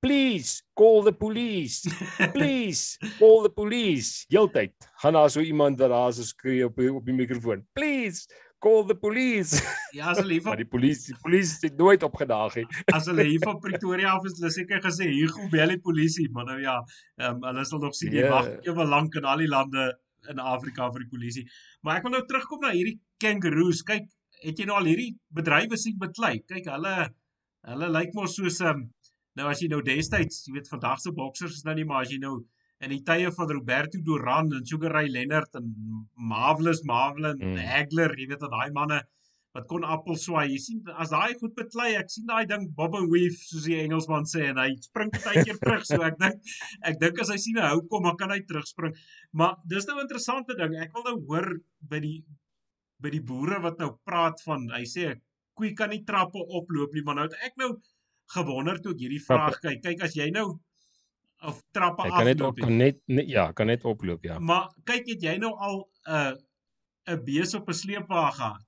please call the police please call the police heeltyd gaan daar so iemand wat daar so skree op op die mikrofoon please call the police Ja, as hulle hier maar die polisie die polisie het nooit opgedaag nie as hulle hier van Pretoria af is, hulle seker gesê hier kom bel die polisie, maar nou ja, ehm um, hulle sal nog sien jy Ja. wag ewe lank in al die lande in Afrika vir die polisie. Maar ek wil nou terugkom na hierdie kangaroos. Kyk, het jy nou al hierdie bedrywe sien beklei? Kyk, hulle hulle lyk mos soos ehm um, nou as jy nou destyds, jy weet vandag se boksers is nou nie maar as jy nou in die tye van Roberto Duran en Sugar Ray Leonard en Marvelous Marvelin Mm. mm. Hagler, jy weet dat daai manne wat kon appel swaai. Jy sien as daai goed beklei, ek sien daai ding bob and weave soos die Engelsman sê en hy spring partykeer terug. So ek dink ek dink as hy sien 'n hou kom, dan kan hy terugspring. Maar dis nou 'n interessante ding. Ek wil nou hoor by die by die boere wat nou praat van hy sê 'n koei kan nie trappe oploop nie, maar nou het ek nou gewonder toe ek hierdie vraag kyk. Kyk as jy nou of trappe hy kan net op afloop. kan net, net ja kan net oploop ja Maar kyk, het jy nou al 'n uh, 'n bees op 'n sleepwa gehad?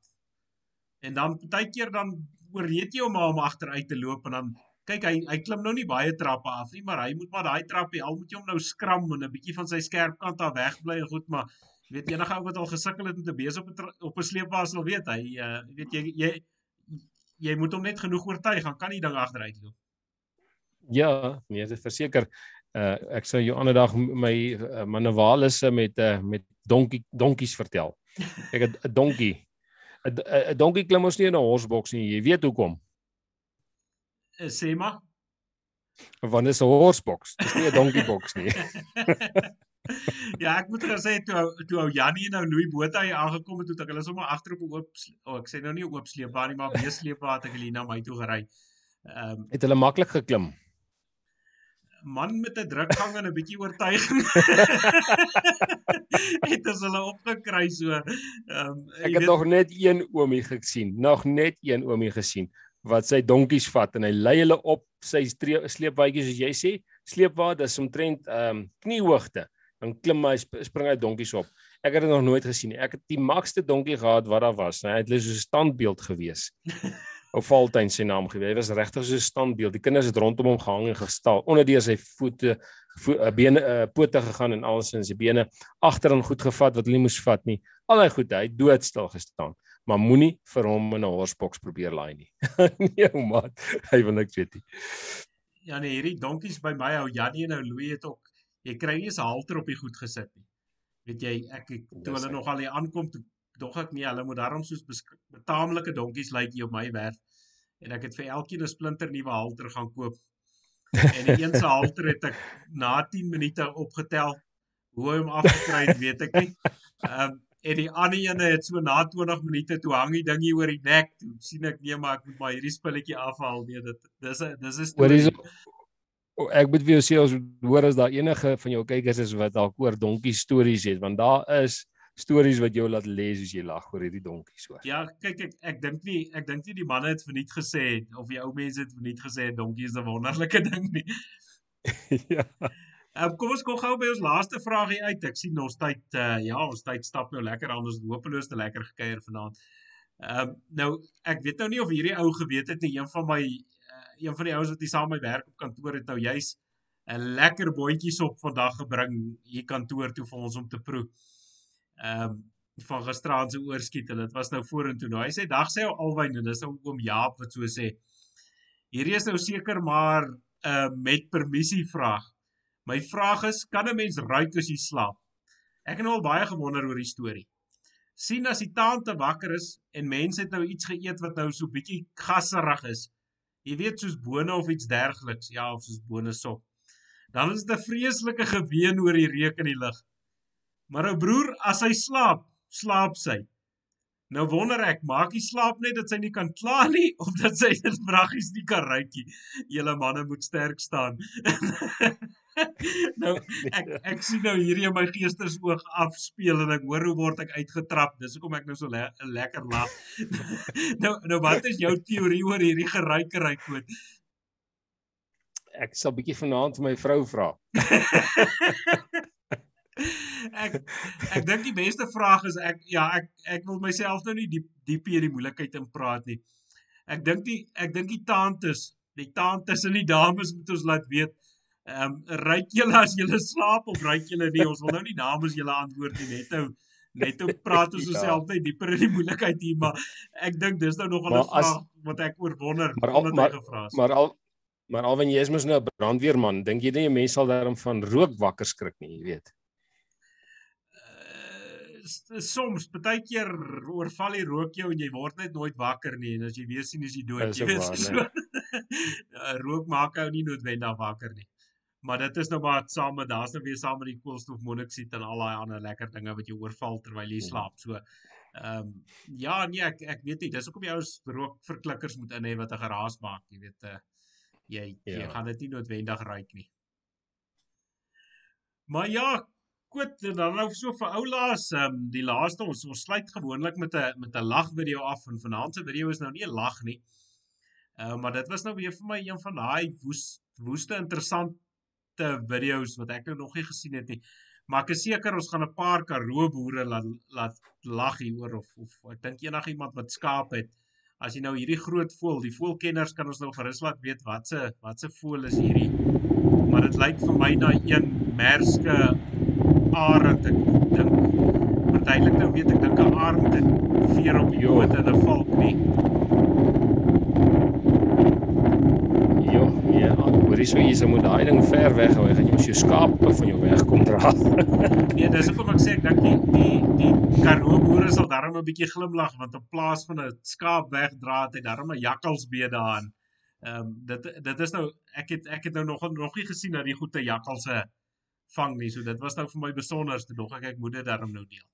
En dan partykeer dan oorreed jy hom om agteruit te loop en dan kyk hy hy klim nou nie baie trappe af nie, maar hy moet maar daai trappie al moet jy hom nou skram en 'n bietjie van sy skerp kant af wegbly en goed, maar weet enige ou wat al gesukkel het met 'n bees op 'n op 'n sleepwa sal weet hy uh, weet jy jy jy moet hom net genoeg oortuig, dan kan die ding agteruit loop. Ja, nee, dit verseker. Uh ek sou jou ander dag my uh, manewalisse met uh, met donkie donkies vertel. Ek het 'n donkie. 'n 'n 'n donkie klim ons nie in 'n horseboks nie. Jy weet hoekom? Uh, sê maar. Want dit is 'n horseboks. Dis nie 'n donkieboks nie. ja, ek moet gesê toe ou- toe ou Jannie nou Louis Botha hier aangekom het, toe het ek hulle sommer agter op 'n oop oh, ek sê nou nie oop sleepwa nie, maar weesleepwa het ek hulle na my toe gery. Ehm um, Het hulle maklik geklim. man met 'n drukgang en 'n bietjie oortuiging. het as hulle opgekry so. Ehm um, Ek het nog net een oomie gesien, nog net een oomie gesien wat sy donkies vat en hy lei hulle op sy sleepwydjies soos jy sê, sleepwa, dis omtrent ehm um, kniehoogte. Dan klim hy sp spring hy donkies op. Ek het dit nog nooit gesien nie. Ek het die makste donkie gehad wat daar was. Hy het so 'n standbeeld gewees. Ou Valtuin se naam gewees. Hy was regtig so 'n standbeeld. Die kinders het rondom hom gehang en gestaan. Onder deur sy voete vo, uh, bene uh, pote gegaan en alsins sy bene agterin goed gevat wat hulle nie moes vat nie. Al hy goed, hy het doodstil gestaan. Maar moenie vir hom in 'n horsebox probeer laai nie. nee, ou maat, hy wil niks weet nie. Ja nee, hierdie donkies by my ou Jannie en ou Louis het ook jy kry nie 'n halter op die goed gesit nie. Weet jy, ek, ek toe hulle nog al hier aankom toe dog ek nee, hulle moet daarom soos betaamlike donkies lyk like hier op my werf. En ek het vir elkeen 'n splinter nuwe halter gaan koop. En die een se halter het ek na 10 minute opgetel. Hoe hy hom afgekry het, weet ek nie. Ehm um, en die ander ene het so na 20 minute toe hang die ding hier oor die nek. Toe sien ek nee, maar ek moet maar hierdie spulletjie afhaal. Nee, dit dis 'n dis is Hoor hierso. Ek moet vir jou sê as hoor as daar enige van jou kykers is wat dalk oor donkie stories het, want daar is stories wat jou laat lees as jy lag oor hierdie donkies hoor. Ja, kyk ek ek dink nie ek dink nie die manne het verniet gesê of die ou mense het verniet gesê donkie is 'n wonderlike ding nie. ja. Um, kom ons kom gou by ons laaste vraagie uit. Ek sien ons tyd uh, ja, ons tyd stap nou lekker aan. Ons het hopeloos te lekker gekuier vanaand. Ehm um, nou ek weet nou nie of hierdie ou geweet het nie. Een van my uh, een van die ouens wat hier saam my werk op kantoor het nou juis 'n lekker boontjies op vandag gebring hier kantoor toe vir ons om te proe. Ehm um, van gisteraand se oorskiet en dit was nou vorentoe. Nou hy sê dag sê alwyn en dis nou oom Jaap wat so sê. Hierdie is nou seker maar 'n uh, met permissie vraag. My vraag is, kan 'n mens ruik as jy slaap? Ek het nou al baie gewonder oor die storie. sien as die tante wakker is en mense het nou iets geëet wat nou so bietjie gasserig is. Jy weet soos bone of iets dergeliks, ja, of soos bone sop. Dan is dit 'n vreeslike geween oor die reuk in die lug. Maar ou broer, as hy slaap, slaap sy. Nou wonder ek, maak hy slaap net dat sy nie kan kla nie of dat sy dit vraggies nie kan ruik nie. Julle manne moet sterk staan. nou ek ek sien nou hierdie in my geestesoog afspeel en ek hoor hoe word ek uitgetrap. Dis hoekom ek nou so le lekker lag. nou nou wat is jou teorie oor hierdie geruikery koot? Ek sal bietjie vanaand vir my vrou vra. ek ek dink die beste vraag is ek ja ek ek wil myself nou nie diep diep hier die moeilikheid in praat nie. Ek dink die ek dink die tantes, die tantes en die dames moet ons laat weet. Ehm um, ryk julle as julle slaap of ryk julle nie? Ons wil nou nie dames julle antwoord nie. Net nou net om praat ons osself ja. net dieper in die moeilikheid hier maar ek dink dis nou nog 'n vraag wat ek oor wonder maar al, maar, maar al maar al wanneer jy is mos nou 'n brandweerman dink jy nie 'n mens sal daarom van rook wakker skrik nie jy weet? Soms baie keer oorval die rook jou en jy word net nooit wakker nie en as jy weer sien is jy dood jy weet. so rook maak jou nie noodwendig wakker nie maar dit is nou maar saam met daar's nou weer saam met die koolstofmonoksied en al daai ander lekker dinge wat jy oorval terwyl jy hmm. slaap so ehm um, ja nee ek ek weet nie dis hoekom jy ou rook verklikkers moet in hê wat 'n geraas maak jy weet uh, jy ja. jy gaan dit nie noodwendig ruik nie maar ja Goed, dan nou so vir oulaas, ehm um, die laaste ons ons sluit gewoonlik met 'n met 'n lag video af en vanaand se video is nou nie 'n lag nie. Ehm uh, maar dit was nou weer vir my een van daai woes woeste interessante video's wat ek nou nog nie gesien het nie. Maar ek is seker ons gaan 'n paar Karoo boere laat laat lag hieroor of of ek dink enigiemand wat skaap het. As jy nou hierdie groot voël, die voëlkenners kan ons nou gerus laat weet wat se wat se voël is hierdie. Maar dit lyk vir my na een merske arend ek dink. Partylik nou weet ek dink 'n arend het veer op hoed en 'n valk nie. Jy so hier se moet daai ding ver weg hou. Ek gaan jy mos jou skape van jou weg kom dra. nee, dis hoekom ek sê ek dink die die die Karoo boere sal darm 'n bietjie glimlag want in plaas van 'n skaap wegdra het hy darm 'n jakkalsbeede aan. Ehm um, dit dit is nou ek het ek het nou nog nog nie gesien dat die goeie jakkalse vang nie. So dit was nou vir my besonderste dog ek ek moet dit daarom nou deel.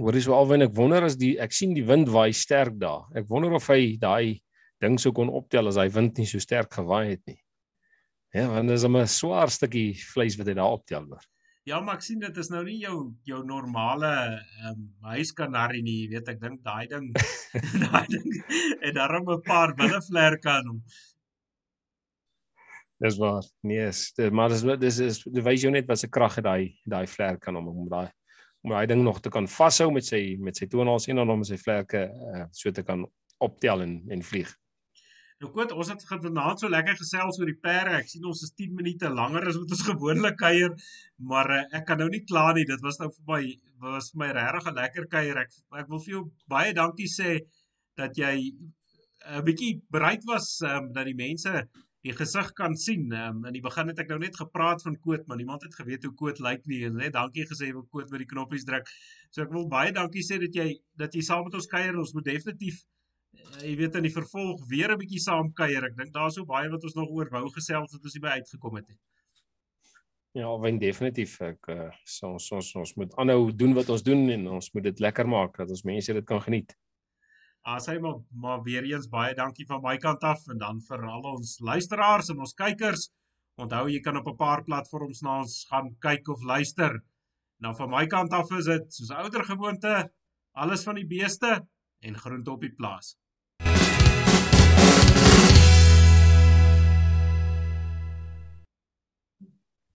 Hoor jy so alwen ek wonder as die ek sien die wind waai sterk daar. Ek wonder of hy daai ding sou kon optel as hy wind nie so sterk gewaai het nie. Ja, want dit is 'n swaar stukkie vleis wat hy daar optel hoor. Ja, maar ek sien dit is nou nie jou jou normale ehm um, huiskanarie nie, jy weet ek dink daai ding daai ding en daarom 'n paar wille vlerke aan hom. Dis waar. Nee, is, dit- maar dis dis is dit wys jou net wat se krag het daai daai vlerk kan hom om daai om daai ding nog te kan vashou met sy met sy tonals en dan om sy vlerke uh, so te kan optel en en vlieg. Nou goed, ons het vanaand so lekker gesels oor die perde. Ek sien ons is 10 minute langer as wat ons gewoonlik kuier, maar uh, ek kan nou nie kla nie. Dit was nou vir my was vir my regtig 'n lekker kuier. Ek ek wil vir jou baie dankie sê dat jy 'n bietjie bereid was um, dat die mense die gesig kan sien. Um, in die begin het ek nou net gepraat van Koot, maar niemand het geweet hoe Koot lyk nie. Net dankie gesê vir Koot met die knoppies druk. So ek wil baie dankie sê dat jy dat jy saam met ons kuier. Ons moet definitief uh, jy weet in die vervolg weer 'n bietjie saam kuier. Ek dink daar's so baie wat ons nog oor wou gesels wat ons nie by uitgekom het nie. Ja, wen definitief ek uh, so ons, ons ons moet aanhou doen wat ons doen en ons moet dit lekker maak dat ons mense dit kan geniet. As hy maar maar weer eens baie dankie van my kant af en dan vir al ons luisteraars en ons kykers. Onthou jy kan op 'n paar platforms na ons gaan kyk of luister. Nou van my kant af is dit soos ouer gewoonte alles van die beeste en groente op die plaas.